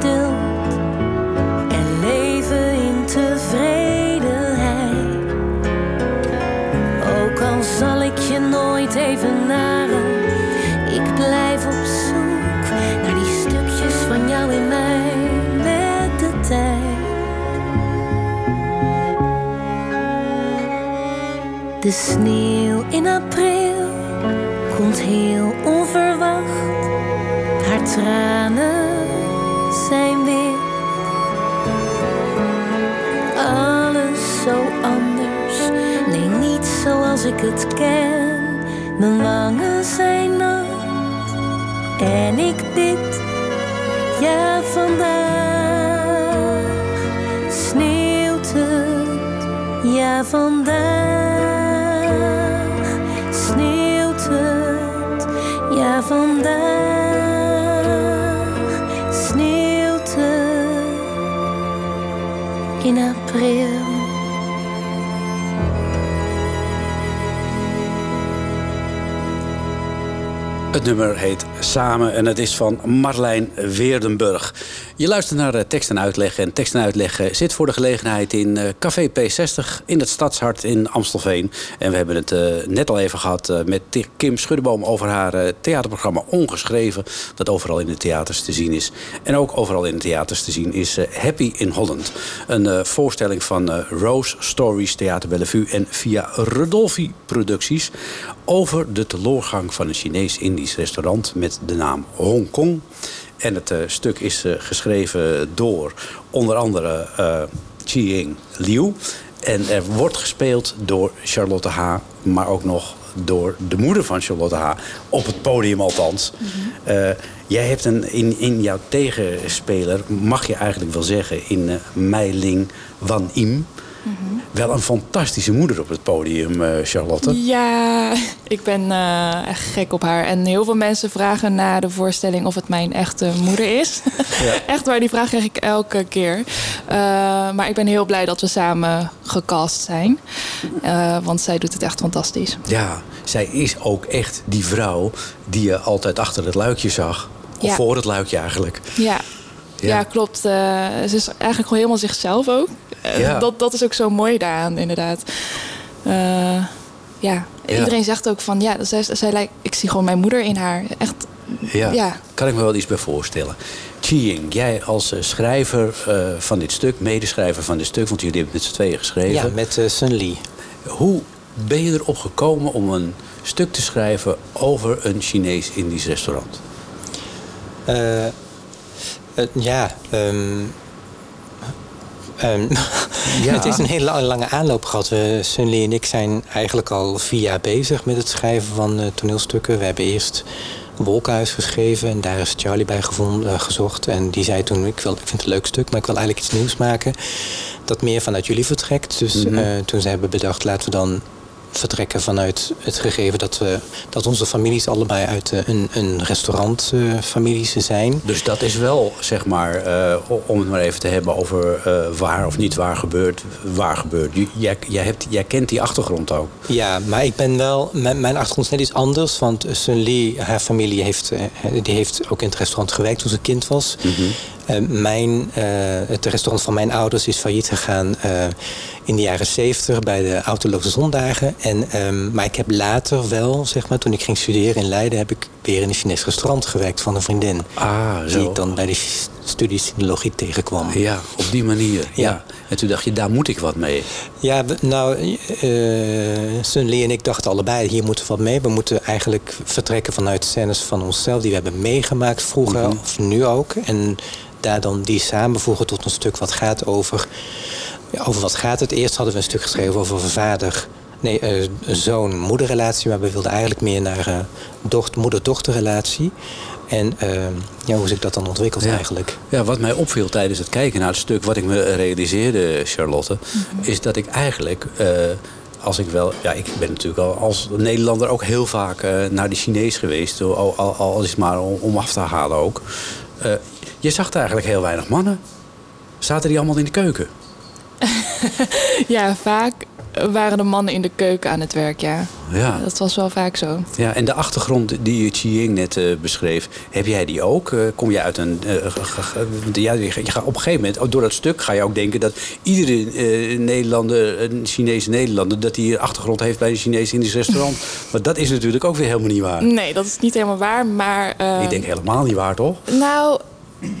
En leven in tevredenheid. Ook al zal ik je nooit even naren, ik blijf op zoek naar die stukjes van jou in mij met de tijd. De sneeuw in april komt heel onverwacht. Haar tranen ik het ken. Mijn wangen zijn nat en ik bid. Ja, vandaag sneeuwt het. Ja, vandaag sneeuwt het. Ja, vandaag Het
nummer heet Samen en het is van Marlijn Weerdenburg. Je luistert naar eh, tekst en uitleg. En tekst en uitleg eh, zit voor de gelegenheid in eh, Café P60 in het Stadshart in Amstelveen. En we hebben het net al even gehad eh, met Kim Schuddeboom over haar theaterprogramma Ongeschreven. Dat overal in de theaters te zien is. En ook overal in de theaters te zien is Happy in Holland. Een voorstelling van Rose Stories Theater Bellevue en via Rodolfi Producties over de teloorgang van een Chinees-Indisch restaurant met de naam Hong Kong. En het eh, stuk is eh, geschreven door onder andere eh Chi-Ying Liu. En er wordt gespeeld door Charlotte H., maar ook nog door de moeder van Charlotte H. Op het podium althans. Eh, jij hebt een, in, in jouw tegenspeler, mag je eigenlijk wel zeggen, in eh Mei Ling Wan Im. Wel een fantastische moeder op het podium, eh, Charlotte.
Ja, ik ben eh, echt gek op haar. En heel veel mensen vragen na de voorstelling of het mijn echte moeder is. echt waar, die vraag krijg ik elke keer. Eh, maar ik ben heel blij dat we samen gecast zijn. Want zij doet het echt fantastisch.
Ja, zij is ook echt die vrouw die je altijd achter het luikje zag. Of
Ja.
voor het luikje eigenlijk.
Ja.
Ja.
Ja, klopt. Ze is eigenlijk gewoon helemaal zichzelf ook. Eh,
Ja.
dat, dat is ook zo mooi daaraan, inderdaad. Eh, ja. iedereen zegt ook van... Ja, zij, zij lijkt, ik zie gewoon mijn moeder in haar. Echt,
Ja,
Ja.
kan ik me wel iets bij voorstellen. Chi-Ying, jij als eh, schrijver eh, van dit stuk, medeschrijver van dit stuk... want jullie hebben het met z'n tweeën geschreven.
Ja, met Sun Lee.
Hoe ben je erop gekomen om een stuk te schrijven... over een Chinees-Indisch restaurant?
Eh, eh, ja, ehm, ehm,
Ja.
het is een hele la- lange aanloop gehad. We, Sun Lee en ik zijn eigenlijk al vier jaar bezig met het schrijven van eh, toneelstukken. We hebben eerst Wolkenhuis geschreven en daar is Charlie bij gevonden, eh, gezocht. En die zei toen, ik, wil, ik vind het een leuk stuk, maar ik wil eigenlijk iets nieuws maken. Dat meer vanuit jullie vertrekt. Dus eh, toen ze hebben bedacht, laten we dan vertrekken vanuit het gegeven dat, we, dat onze families allebei uit eh, een, een restaurantfamilie zijn.
Dus dat is wel, zeg maar, eh, om het maar even te hebben over eh, waar of niet waar gebeurt, waar gebeurt. Jij, jij, hebt, jij kent die achtergrond ook.
Ja, maar ik ben wel. Mijn, mijn achtergrond is net iets anders. Want Sun Lee, haar familie, heeft, eh, die heeft ook in het restaurant gewerkt toen ze kind was. Eh, mijn, eh, het restaurant van mijn ouders is failliet gegaan eh, in de jaren zeventig bij de autoloze zondagen. En, ehm, maar ik heb later wel, zeg maar, toen ik ging studeren in Leiden, heb ik weer in een Chinees restaurant gewerkt van een vriendin.
Ah,
Die
zo.
ik dan bij de studie sinologie tegenkwam.
Ja, op die manier. Ja.
Ja.
En toen dacht je, daar moet ik wat mee.
Ja, nou, eh Sun Lee en ik dachten allebei, hier moeten we wat mee. We moeten eigenlijk vertrekken vanuit scènes van onszelf die we hebben meegemaakt vroeger,
Mhm.
of nu ook. En daar dan die samenvoegen tot een stuk wat gaat over... Ja, over wat gaat het? Eerst hadden we een stuk geschreven over vader... Nee, eh, zoon-moederrelatie, maar we wilden eigenlijk meer naar docht, moeder-dochterrelatie. En eh, ja, hoe zich dat dan ontwikkelt
Ja.
eigenlijk.
Ja, wat mij opviel tijdens het kijken naar het stuk, wat ik me realiseerde, Charlotte, is dat ik eigenlijk, als ik wel, ja, ik ben natuurlijk al als Nederlander ook heel vaak naar de Chinees geweest, al, al, al is het maar om, om af te halen ook. Eh, je zag eigenlijk heel weinig mannen. Zaten die allemaal in de keuken?
Ja, vaak waren de mannen in de keuken aan het werk, ja.
Ja.
Dat was wel vaak zo.
Ja, en de achtergrond die Chiying net eh, beschreef, heb jij die ook? Eh, kom je uit een. eh, ja, je gaat op een gegeven moment, ook door dat stuk ga je ook denken dat iedere Nederlander, een Chinese Nederlander, dat hij een achtergrond heeft bij een Chinees-Indisch restaurant. maar dat is natuurlijk ook weer helemaal niet waar.
Nee, dat is niet helemaal waar, maar...
Ik denk helemaal niet waar, toch?
Nou,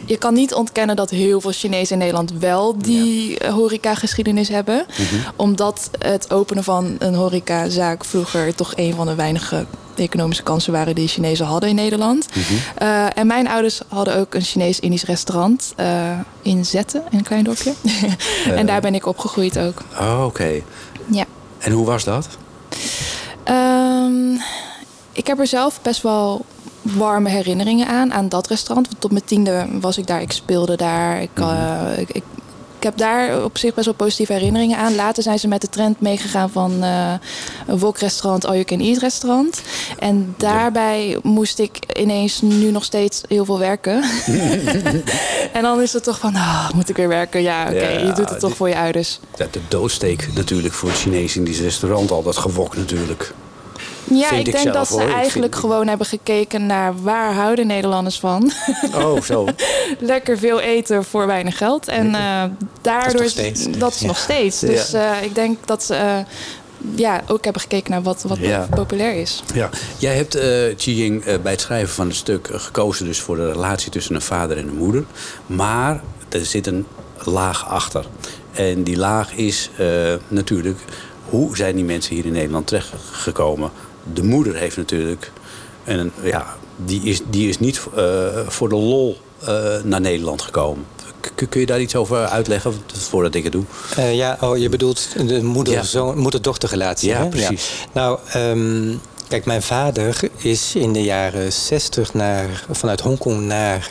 je kan niet ontkennen dat heel veel Chinezen in Nederland wel die ja. horecageschiedenis hebben. Omdat het openen van een horecazaak vroeger toch een van de weinige economische kansen waren die Chinezen hadden in Nederland. Uh, en mijn ouders hadden ook een Chinees-Indisch restaurant uh, in Zetten, in een klein dorpje. en daar ben ik opgegroeid ook.
Oh, oké.
Ja.
En hoe was dat?
Um, ik heb er zelf best wel warme herinneringen aan, aan dat restaurant. Want tot mijn tiende was ik daar, ik speelde daar. Ik, uh, ik, ik, ik, heb daar op zich best wel positieve herinneringen aan. Later zijn ze met de trend meegegaan van uh, een wok-restaurant, all you can eat restaurant. En daarbij moest ik ineens nu nog steeds heel veel werken. en dan is het toch van, oh, moet ik weer werken? Ja, oké, okay, ja, je doet het toch die, voor je ouders.
De doodsteek natuurlijk voor het Chinees in die restaurant, al dat gewok natuurlijk.
Ja, Vind ik denk dat ze eigenlijk vind... gewoon hebben gekeken naar waar houden Nederlanders van.
Oh, zo.
Lekker veel eten voor weinig geld. En uh, daardoor
dat is, nog steeds.
dat is
ja.
nog steeds. Dus uh, ik denk dat ze uh, ja, ook hebben gekeken naar wat, wat ja. populair is.
Ja. Jij hebt uh, Chiying bij het schrijven van het stuk gekozen dus voor de relatie tussen een vader en een moeder. Maar er zit een laag achter. En die laag is natuurlijk hoe zijn die mensen hier in Nederland terechtgekomen? De moeder heeft natuurlijk. En ja, die is, die is niet uh, voor de lol uh, naar Nederland gekomen. K kun je daar iets over uitleggen voordat ik het doe?
Uh, ja, oh, je bedoelt de moeder-dochterrelatie. Moeder
ja, precies.
Ja. Nou, um, kijk, mijn vader is in de jaren 60 naar, vanuit Hongkong naar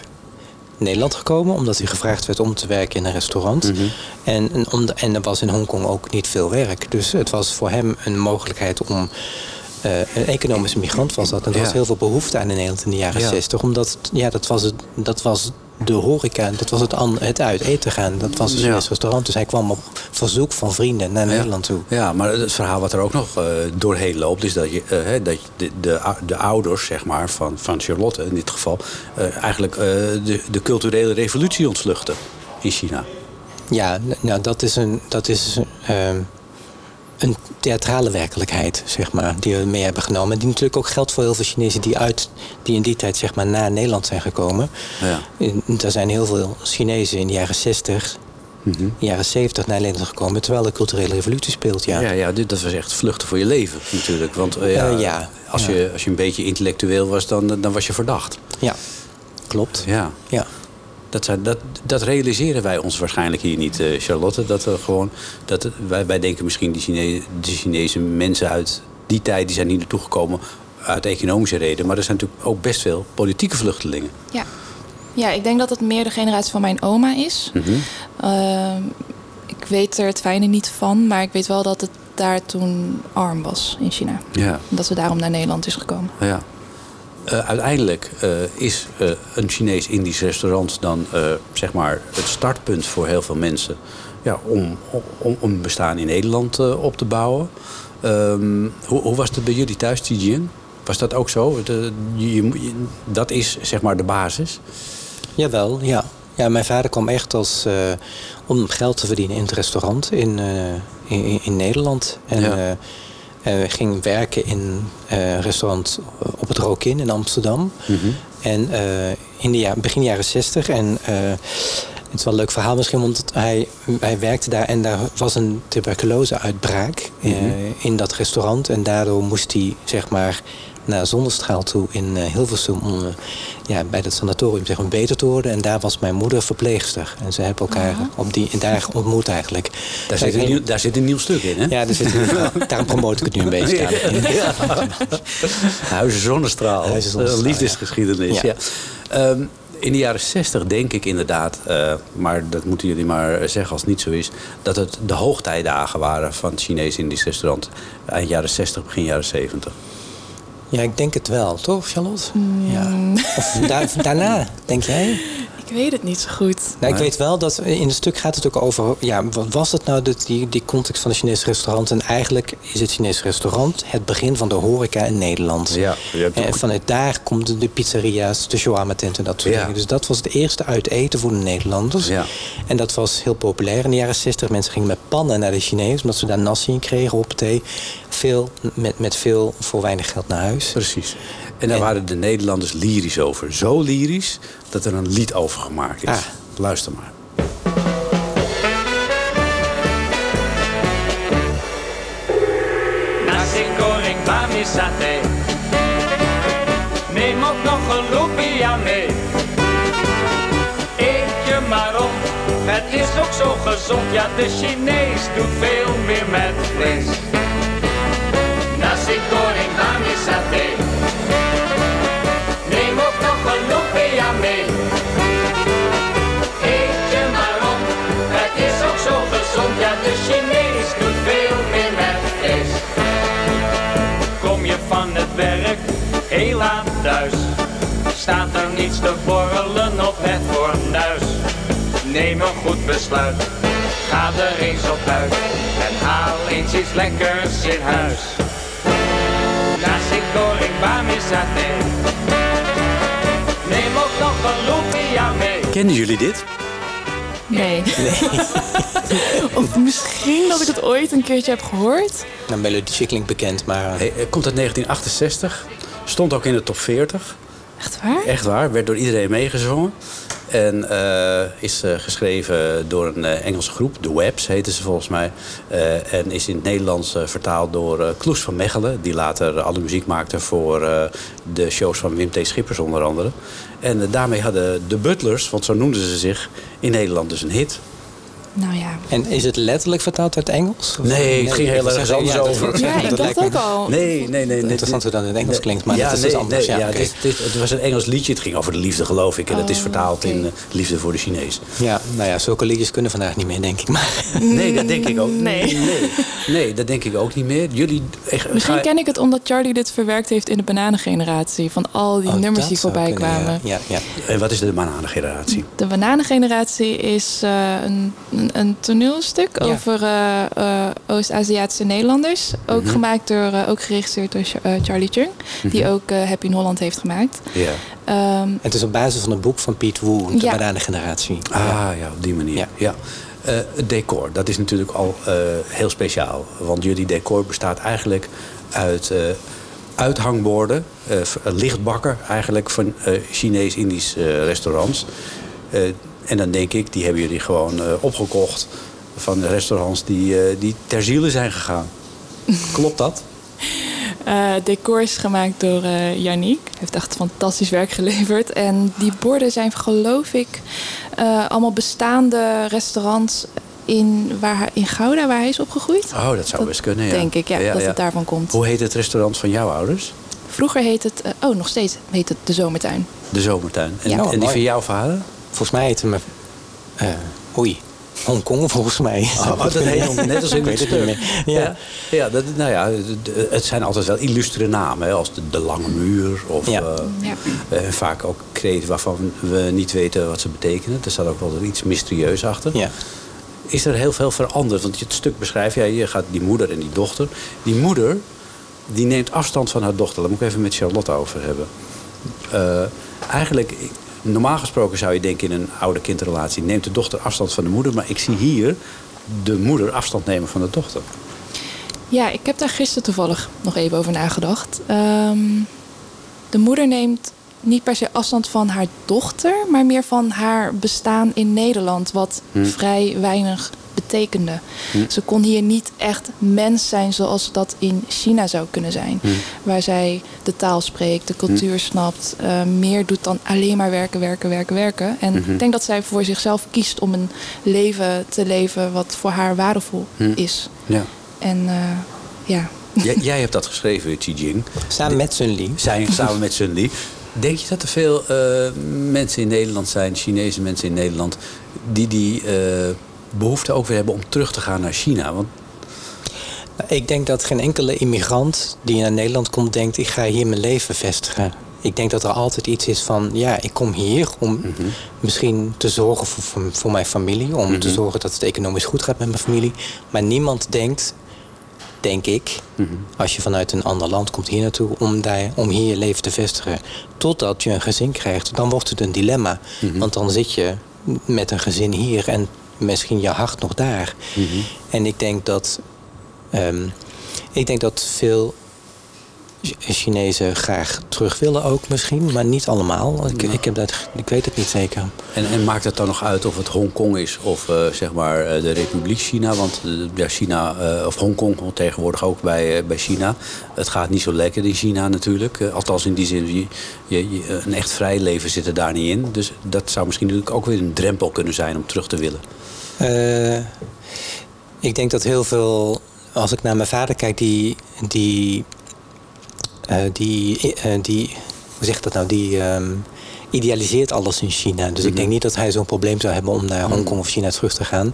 Nederland gekomen, omdat hij gevraagd werd om te werken in een restaurant.
Mhm.
Mm -hmm. en, en, om de, en er was in Hongkong ook niet veel werk. Dus het was voor hem een mogelijkheid om. Uh, een economische migrant was dat. En er ja. was heel veel behoefte aan in Nederland in de jaren ja. 60. Omdat ja, dat, was het, dat was de horeca, dat was het, het uit eten gaan. Dat was een ja. restaurant. Dus hij kwam op verzoek van vrienden naar Nederland toe.
Ja, maar het verhaal wat er ook nog uh, doorheen loopt... is dat, je, uh, dat de, de, de, ouders zeg maar, van, van Charlotte in dit geval... Eigenlijk de, de culturele revolutie ontvluchten in China.
Ja, nou, dat is een... Dat is, een theatrale werkelijkheid, zeg maar, die we mee hebben genomen. Die natuurlijk ook geldt voor heel veel Chinezen die, uit, die in die tijd zeg maar, naar Nederland zijn gekomen.
Ja.
Er zijn heel veel Chinezen in de jaren 60, mm -hmm. jaren 70 naar Nederland gekomen, terwijl de culturele revolutie speelt. Ja,
ja, ja dit, dat was echt vluchten voor je leven natuurlijk. Want uh, ja,
uh, ja,
als,
ja.
Je, als je een beetje intellectueel was, dan, dan was je verdacht.
Ja, klopt.
Ja.
ja.
Dat, dat, dat, realiseren wij ons waarschijnlijk hier niet, uh, Charlotte. Dat we gewoon, dat, wij, wij denken misschien die Chinese, de Chinese mensen uit die tijd... die zijn hier naartoe gekomen uit economische redenen. Maar er zijn natuurlijk ook best veel politieke vluchtelingen.
Ja, ja ik denk dat het meer de generatie van mijn oma is.
Mm -hmm.
uh, ik weet er het fijne niet van, maar ik weet wel dat het daar toen arm was in China.
Ja.
Dat ze daarom naar Nederland is gekomen.
Ja. Uh, uiteindelijk uh, is uh, een Chinees-Indisch restaurant dan zeg maar het startpunt voor heel veel mensen ja, om, om, om een bestaan in Nederland op te bouwen. Um, hoe, hoe, was het bij jullie thuis, Tijian? Was dat ook zo? De, je, je, dat is zeg maar de basis?
Jawel, ja. ja mijn vader kwam echt als, om geld te verdienen in het restaurant in, in, in, Nederland. En, ja. Uh, ging werken in uh, restaurant op het Rokin in Amsterdam.
Mm -hmm.
En uh, in de ja, begin jaren 60. En eh, het is wel een leuk verhaal misschien, want hij, hij werkte daar en daar was een tuberculose-uitbraak eh,
Mhm.
in dat restaurant. En daardoor moest hij zeg maar naar Zonnestraal toe in eh, Hilversum om eh, ja, bij dat sanatorium zeg maar, beter te worden. En daar was mijn moeder verpleegster. En ze hebben elkaar op die, daar ontmoet eigenlijk.
Daar zit, een nieuw, daar zit een nieuw stuk in, hè?
Ja, daar zit een, daarom promoot ik het nu een beetje.
Ja. Huizen Zonnestraal.
Huizen Zonnestraal,
Eh, liefdesgeschiedenis, ja.
Ja.
Ehm, in de jaren 60 denk ik inderdaad, eh, maar dat moeten jullie maar zeggen als het niet zo is, dat het de hoogtijdagen waren van het Chinees-Indisch restaurant. Eind jaren 60, begin jaren 70.
Ja, ik denk het wel, toch, Charlotte? Ja. Of da- daarna, denk jij?
Ik weet het niet zo goed.
Nou, ik weet wel dat in het stuk gaat het ook over... Ja, wat was het nou, dat die, die context van het Chinese restaurant? En eigenlijk is het Chinese restaurant het begin van de horeca in Nederland.
Ja,
En
ook-
vanuit daar komt de pizzeria's, de shawarma tent en dat soort
Ja.
dingen. Dus dat was het eerste uit eten voor de Nederlanders.
Ja.
En dat was heel populair in de jaren 60. Mensen gingen met pannen naar de Chinees, omdat ze daar nasi in kregen op thee. Veel, met, met veel voor weinig geld naar huis.
Precies. En daar waren de Nederlanders lyrisch over. Zo lyrisch dat er een lied over gemaakt is.
Ah.
Luister maar.
Nasi goreng bami sate. Neem ook nog een lumpia mee. Eet je maar op, het is ook zo gezond. Ja, de Chinees doet veel meer met vlees. Staat er niets te borrelen op het fornuis. Neem een goed besluit, ga er eens op uit en haal eens iets lekkers in huis. Nasi goreng bami saté, neem ook nog een lumpia mee.
Kennen jullie dit?
Nee. of misschien dat ik het ooit een keertje heb gehoord.
Nou, melodietje klinkt bekend, maar...
Hey, het komt uit 1968. Stond ook in de top 40.
Echt waar?
Echt waar. Werd door iedereen meegezongen. En eh, is eh, geschreven door een eh, Engelse groep. The Webs heten ze volgens mij. En is in het Nederlands vertaald door Kloes van Mechelen. Die later alle muziek maakte voor de shows van Wim T. Schippers onder andere. En daarmee hadden de Butlers, want zo noemden ze zich, in Nederland dus een hit.
Nou ja.
En is het letterlijk vertaald uit Engels?
Nee, het ging heel
dat zeg-
anders
ja, dat-
over.
dat-
Ja,
dat
ik dacht ook al.
Nee, nee, nee. nee
Interessant hoe dat in het Engels klinkt, maar dat is dus anders.
nee,
Ja,
het, is- het was een Engels liedje. Het ging over de liefde, geloof ik. En het is
Oh,
vertaald in eh, Liefde voor de Chinees.
Ja, nou ja, zulke liedjes kunnen vandaag niet meer, denk ik. Maar
Nee, dat denk ik ook
Nee.
Nee, nee dat denk ik ook niet meer. Jullie... Ik,
Misschien
ga-
ken ik het omdat Charlie dit verwerkt heeft in de bananengeneratie. Van al die
Oh,
nummers
dat
die voorbij
kunnen,
kwamen.
Ja, ja,
En wat is de bananengeneratie?
De bananengeneratie is eh, een, een, een toneelstuk
Ja.
over eh, eh, Oost-Aziatische Nederlanders. Ook
Mhm.
gemaakt door, eh, ook geregisseerd door Ch- Charlie Chung. Die
Mhm.
ook eh, Happy in Holland heeft gemaakt.
Ja.
Ehm,
Het is op basis van een boek van Piet Woe, de
Ja.
bananengeneratie.
Ah ja, op die manier. Ja.
Ja.
Eh, het decor, dat is natuurlijk al eh, heel speciaal. Want jullie decor bestaat eigenlijk uit eh, uithangborden, lichtbakken eigenlijk van eh, Chinees-Indisch eh, restaurants. En dan denk ik, die hebben jullie gewoon eh, opgekocht van de restaurants die, eh, die ter ziele zijn gegaan. Klopt dat?
eh, decor is gemaakt door eh Yannick. Hij heeft echt fantastisch werk geleverd. En die borden zijn, geloof ik, eh, allemaal bestaande restaurants in, waar, in Gouda, waar hij is opgegroeid.
Oh, dat zou best kunnen, ja.
Denk ik, ja, dat het daarvan komt.
Hoe heet het restaurant van jouw ouders?
Vroeger heet het, oh, nog steeds heet het de Zomertuin.
De Zomertuin. En,
Ja.
en
Oh,
die
mooi.
van jouw vader?
Volgens mij heet hem... eh oei, Hongkong volgens mij.
Oh, dat heet net als in
Ik
het
weet het niet
stuk.
meer. Ja.
Ja, ja, dat, nou ja, het zijn altijd wel illustere namen. Hè, als de, de Lange Muur. Of
Ja.
eh,
Ja.
eh, vaak ook kreten waarvan we niet weten wat ze betekenen. Er staat ook wel iets mysterieus achter.
Ja.
Is er heel veel veranderd? Want je het stuk beschrijft, ja, je gaat die moeder en die dochter. Die moeder, die neemt afstand van haar dochter. Daar moet ik even met Charlotte over hebben. Eh, eigenlijk, normaal gesproken zou je denken in een ouder-kindrelatie... neemt de dochter afstand van de moeder. Maar ik zie hier de moeder afstand nemen van de dochter.
Ja, ik heb daar gisteren toevallig nog even over nagedacht. Ehm, de moeder neemt niet per se afstand van haar dochter, maar meer van haar bestaan in Nederland, wat
Hm.
vrij weinig betekende.
Hm.
Ze kon hier niet echt mens zijn zoals dat in China zou kunnen zijn.
Hm.
Waar zij de taal spreekt, de cultuur snapt, eh, meer doet dan alleen maar werken, werken, werken, werken. En
Mhm.
ik denk dat zij voor zichzelf kiest om een leven te leven wat voor haar waardevol
Hm.
is.
Ja.
En eh, ja.
Jij, jij hebt dat geschreven, Xi Jing.
Samen met Sun Li.
Zijn, samen met Sun Li. Denk je dat er veel eh, mensen in Nederland zijn, Chinese mensen in Nederland, die die eh, behoefte ook weer hebben om terug te gaan naar China? Want
Ik denk dat geen enkele immigrant die naar Nederland komt denkt... ik ga hier mijn leven vestigen. Ik denk dat er altijd iets is van... ja, ik kom hier om
Mhm.
misschien te zorgen voor, voor, voor mijn familie... om te zorgen dat het economisch goed gaat met mijn familie. Maar niemand denkt, denk ik...
Mhm.
als je vanuit een ander land komt hier naartoe... om, daar, om hier je leven te vestigen. Totdat je een gezin krijgt. Dan wordt het een dilemma.
Mhm.
Want dan zit je met een gezin hier... en misschien je hart nog daar.
Mhm.
En ik denk dat... ehm, ik denk dat veel Ch- Chinezen graag terug willen ook misschien, maar niet allemaal. Ik, ik, heb dat, ik weet het niet zeker.
En, en maakt het dan nog uit of het Hongkong is of eh, zeg maar eh, de Republiek China? Want eh, ja, China, eh, of Hongkong hoort tegenwoordig ook bij, bij China. Het gaat niet zo lekker in China natuurlijk. Althans in die zin, je, je, je- een echt vrij leven zit er daar niet in. Dus dat zou misschien natuurlijk ook weer een drempel kunnen zijn om terug te willen.
Eh, ik denk dat heel veel, als ik naar mijn vader kijk, die, die, eh, die, eh, die hoe zeg ik dat nou, die ehm, idealiseert alles in China. Dus ik denk niet dat hij zo'n probleem zou hebben om naar Hongkong of China terug te gaan.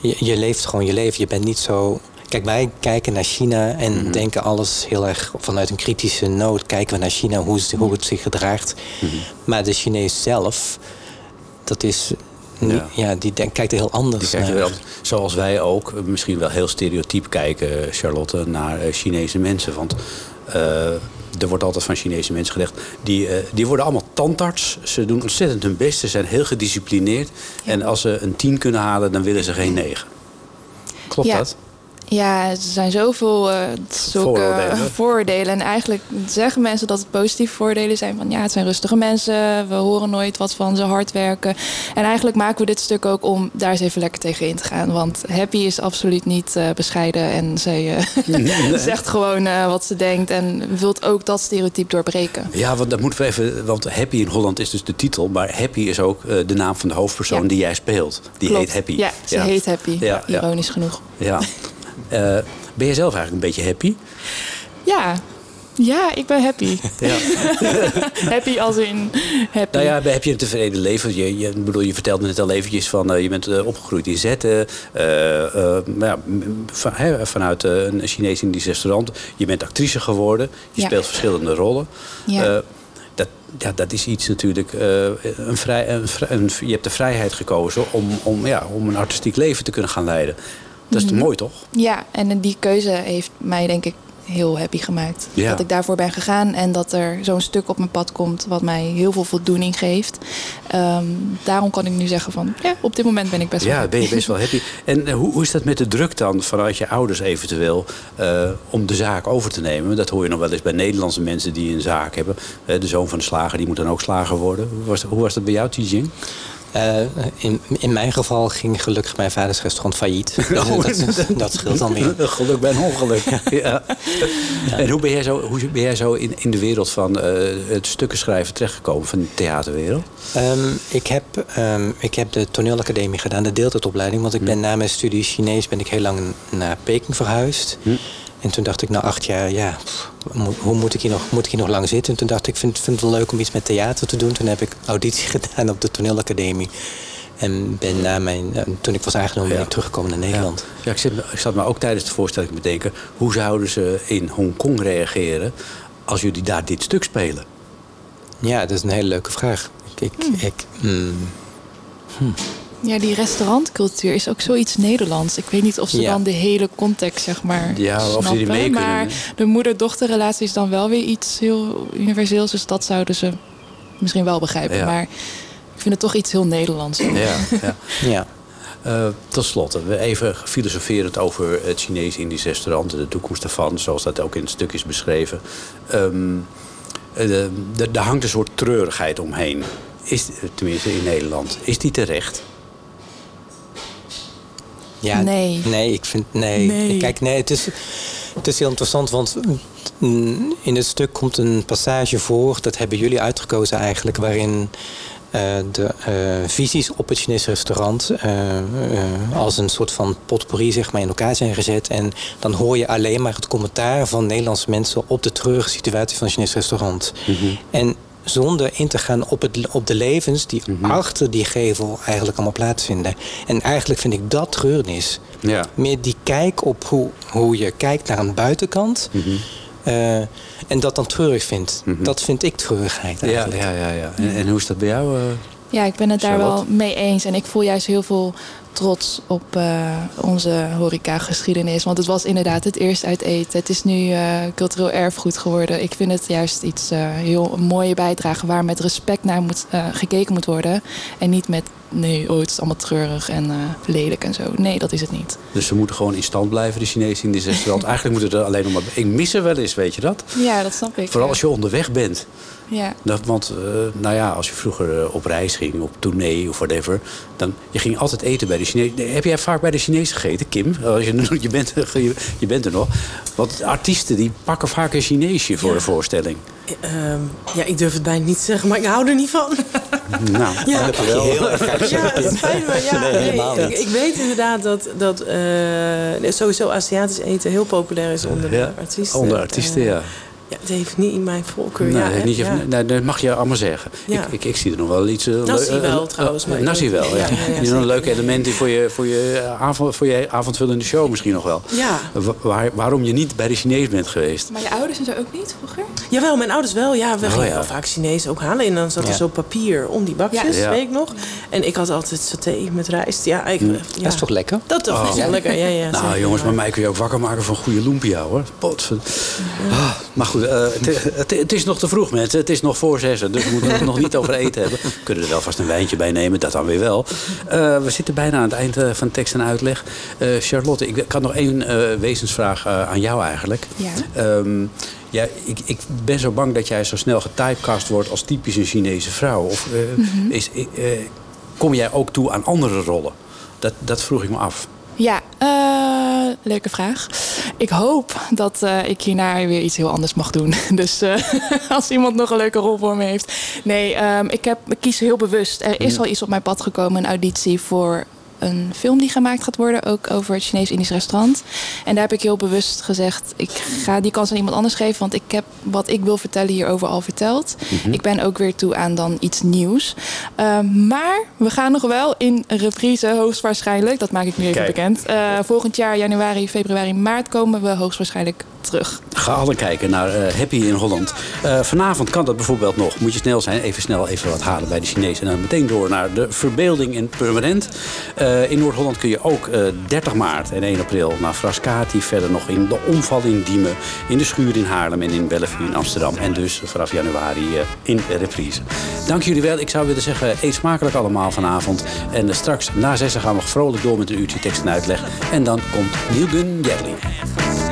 Je, je leeft gewoon je leven. Je bent niet zo. Kijk, wij kijken naar China en denken alles heel erg vanuit een kritische noot. Kijken we naar China, hoe, het- hoe het zich gedraagt. Maar de Chinees zelf, dat is. Ja, ja die denk- kijkt er heel anders
Die
naar.
wel, zoals wij ook, eh, misschien wel heel stereotyp kijken, eh, Charlotte, naar eh, Chinese mensen. Want er wordt altijd van Chinese mensen gezegd, die, die worden allemaal tandarts. Ze doen ontzettend hun best, ze zijn heel gedisciplineerd. En als ze een 10 kunnen halen, dan willen ze geen 9. Klopt
Ja.
dat?
Ja, er zijn zoveel eh, zulke
Vooroordelen.
vooroordelen. En eigenlijk zeggen mensen dat het positieve voordelen zijn. Van ja, het zijn rustige mensen. We horen nooit wat van ze hard werken. En eigenlijk maken we dit stuk ook om daar eens even lekker tegen in te gaan. Want Happy is absoluut niet eh, bescheiden. En zij eh, zegt gewoon wat ze denkt. En wilt ook dat stereotype doorbreken.
Ja, want dat moeten we even. Want Happy in Holland is dus de titel. Maar Happy is ook de naam van de hoofdpersoon
Ja.
die jij speelt. Die
Klopt.
heet Happy.
Ja, ze heet Happy.
Ja.
Ironisch genoeg.
Ja. Eh, ben je zelf eigenlijk een beetje happy?
Ja. Ja, ik ben happy.
Ja.
happy als in happy.
Nou ja, heb je een tevreden leven? Je, je, bedoel, je vertelde net al eventjes van eh, je bent eh, opgegroeid in Zetten. ja, van, vanuit een Chinees Indisch restaurant. Je bent actrice geworden. Je
Ja.
speelt verschillende rollen.
Ja.
Dat, ja, dat is iets natuurlijk. een vrij, een, vrij- een- je hebt de vrijheid gekozen om, om, ja, om een artistiek leven te kunnen gaan leiden. Dat is
Mhm.
mooi, toch?
Ja, en die keuze heeft mij denk ik heel happy gemaakt.
Ja.
Dat ik daarvoor ben gegaan en dat er zo'n stuk op mijn pad komt wat mij heel veel voldoening geeft. Ehm, daarom kan ik nu zeggen van ja, op dit moment ben ik best wel
Ja,
happy.
ben je best wel happy. En eh, hoe, hoe is dat met de druk dan vanuit je ouders eventueel eh, om de zaak over te nemen? Dat hoor je nog wel eens bij Nederlandse mensen die een zaak hebben. De zoon van de slager, die moet dan ook slager worden. Hoe was, hoe was dat bij jou, Tijing?
Eh, in, in mijn geval ging gelukkig mijn vaders restaurant failliet. Dus dat, dat scheelt dan weer.
Geluk bij een ongeluk. ja. En hoe ben jij zo, hoe ben jij zo in, in de wereld van eh, het stukken schrijven terechtgekomen, van de theaterwereld?
Ehm, ik, heb, ehm, ik heb de toneelacademie gedaan, de deeltijdopleiding. Want ik ben na mijn studie Chinees ben ik heel lang naar Peking verhuisd. En toen dacht ik na acht jaar, ja, hoe moet ik hier nog, moet ik hier nog lang zitten? En toen dacht ik, vind, vind het wel leuk om iets met theater te doen. Toen heb ik auditie gedaan op de toneelacademie. En ben na mijn, eh, toen ik was aangenomen, ben ik teruggekomen naar Nederland.
Ja, ik, zit, ik zat me ook tijdens de voorstelling te bedenken... hoe zouden ze in Hongkong reageren als jullie daar dit stuk spelen?
Ja, dat is een hele leuke vraag. Ik, ik, ik, hmm.
Ja, die restaurantcultuur is ook zoiets Nederlands. Ik weet niet of ze
Ja.
dan de hele context, zeg maar,
Ja, of ze die
snappen.
mee kunnen,
Maar de moeder-dochterrelatie is dan wel weer iets heel universeels. Dus dat zouden ze misschien wel begrijpen.
Ja.
Maar ik vind het toch iets heel Nederlands.
Ja, ja.
ja.
Eh, tot slot, we even filosoferend over het Chinees-Indisch restaurant... en de toekomst daarvan, zoals dat ook in het stuk is beschreven. De, er hangt een soort treurigheid omheen. Is, tenminste in Nederland. Is die terecht?
Ja,
Nee.
Nee, ik vind. Nee.
Nee.
Kijk, nee, het is, het is heel interessant, want mm, in het stuk komt een passage voor. Dat hebben jullie uitgekozen eigenlijk, waarin. eh, de eh, visies op het Chinese restaurant eh, als een soort van potpourri zeg maar, in elkaar zijn gezet. En dan hoor je alleen maar het commentaar van Nederlandse mensen op de treurige situatie van het Chinese restaurant. En zonder in te gaan op, het, op de levens die achter die gevel eigenlijk allemaal plaatsvinden. En eigenlijk vind ik dat treurnis.
Ja.
Meer die kijk op hoe, hoe je kijkt naar een buitenkant. eh, en dat dan treurig vindt. Dat vind ik treurigheid
Ja,
eigenlijk.
ja, ja. ja. En, en hoe is dat bij jou? eh?
Ja, ik ben het daar wel mee eens. En ik voel juist heel veel trots op eh, onze horeca-geschiedenis. Want het was inderdaad het eerst uit eten. Het is nu eh, cultureel erfgoed geworden. Ik vind het juist iets eh, heel mooie bijdrage... waar met respect naar moet, gekeken moet worden. En niet met, nee, oh, het is allemaal treurig en lelijk en zo. Nee, dat is het niet.
Dus ze moeten gewoon in stand blijven, de Chinezen in dit restaurant. Eigenlijk moeten er alleen nog maar... Ik mis er wel eens, weet je dat?
Ja, dat snap ik.
Vooral als je onderweg bent.
Ja.
Dat, want, nou ja, als je vroeger op reis ging, op tournee of whatever... dan je ging altijd eten bij de Chinezen. Heb jij vaak bij de Chinezen gegeten, Kim? Als je, je, bent, je, je bent er nog. Want artiesten die pakken vaak een Chineesje voor de voorstelling.
Ehm, ja, ik durf het bijna niet te zeggen, maar ik hou er niet van.
Nou,
Ja.
dat wel.
Heel erg uit.
Ja, het spijt me. Ja,
Nee,
nee,
helemaal
ik,
niet.
ik weet inderdaad dat, dat eh, sowieso Aziatisch eten heel populair is onder
Ja,
artiesten.
Onder artiesten,
Eh,
ja.
Ja, het heeft niet in mijn voorkeur.
Nee,
ja,
niet je,
ja.
nee, dat mag je allemaal zeggen.
Ja.
Ik, ik, ik zie er nog wel iets... Uh,
Nassi wel, trouwens, maar ik
Nassi
weet-
wel, ja.
ja, ja,
een leuk element voor je, voor, je avond, voor je avondvullende show misschien nog wel.
Ja.
Wa- waar- waarom je niet bij de Chinees bent geweest.
Maar je ouders en zo ook niet vroeger?
Jawel, mijn ouders wel. Ja, we
Oh,
gingen
ja.
wel vaak Chinees ook halen. En dan zat er zo papier om die bakjes,
Ja.
weet ik nog. En ik had altijd saté met rijst. Ja, eigenlijk, ja.
Dat is toch lekker?
Dat toch, is wel lekker. Ja, ja,
nou jongens, maar mij kun je ook wakker maken van goede lumpia hoor. Potver- Ah, maar goed, eh, het, het, is nog te vroeg mensen. Het is nog voor zessen, dus we moeten het nog niet over eten hebben. We kunnen er wel vast een wijntje bij nemen, dat dan weer wel. Eh, we zitten bijna aan het eind eh, van tekst en uitleg. Eh, Charlotte, ik, had nog één eh, wezensvraag eh, aan jou eigenlijk.
Ja.
Ehm, ja, ik, ik ben zo bang dat jij zo snel getypecast wordt als typisch een Chinese vrouw. Of eh, is, eh, kom jij ook toe aan andere rollen? Dat, dat vroeg ik me af.
Ja, leuke vraag. Ik hoop dat eh, ik hierna weer iets heel anders mag doen. Dus eh, als iemand nog een leuke rol voor me heeft. Nee, ehm, ik, heb, ik kies heel bewust. Er is al iets op mijn pad gekomen, een auditie voor een film die gemaakt gaat worden, ook over het Chinees-Indisch restaurant. En daar heb ik heel bewust gezegd, ik ga die kans aan iemand anders geven, want ik heb wat ik wil vertellen hierover al verteld. Ik ben ook weer toe aan dan iets nieuws. Ehm, maar we gaan nog wel in reprise, hoogstwaarschijnlijk, dat maak ik nu even
Kijk.
bekend. Eh, volgend jaar, januari, februari, maart komen we hoogstwaarschijnlijk terug.
Ga kijken naar eh, Happy in Holland. Eh, vanavond kan dat bijvoorbeeld nog. Moet je snel zijn, even snel even wat halen bij de Chinezen. En dan meteen door naar de Verbeelding in Purmerend. Eh, in Noord-Holland kun je ook eh, 30 maart en 1 april naar Frascati. Verder nog in de Omval in Diemen, in de Schuur in Haarlem en in Bellevue in Amsterdam. En dus vanaf januari in reprise. Dank jullie wel. Ik zou willen zeggen, eet smakelijk allemaal vanavond. En straks na zessen gaan we vrolijk door met een uurtje tekst en uitleg. En dan komt Neil Gunn Jerling.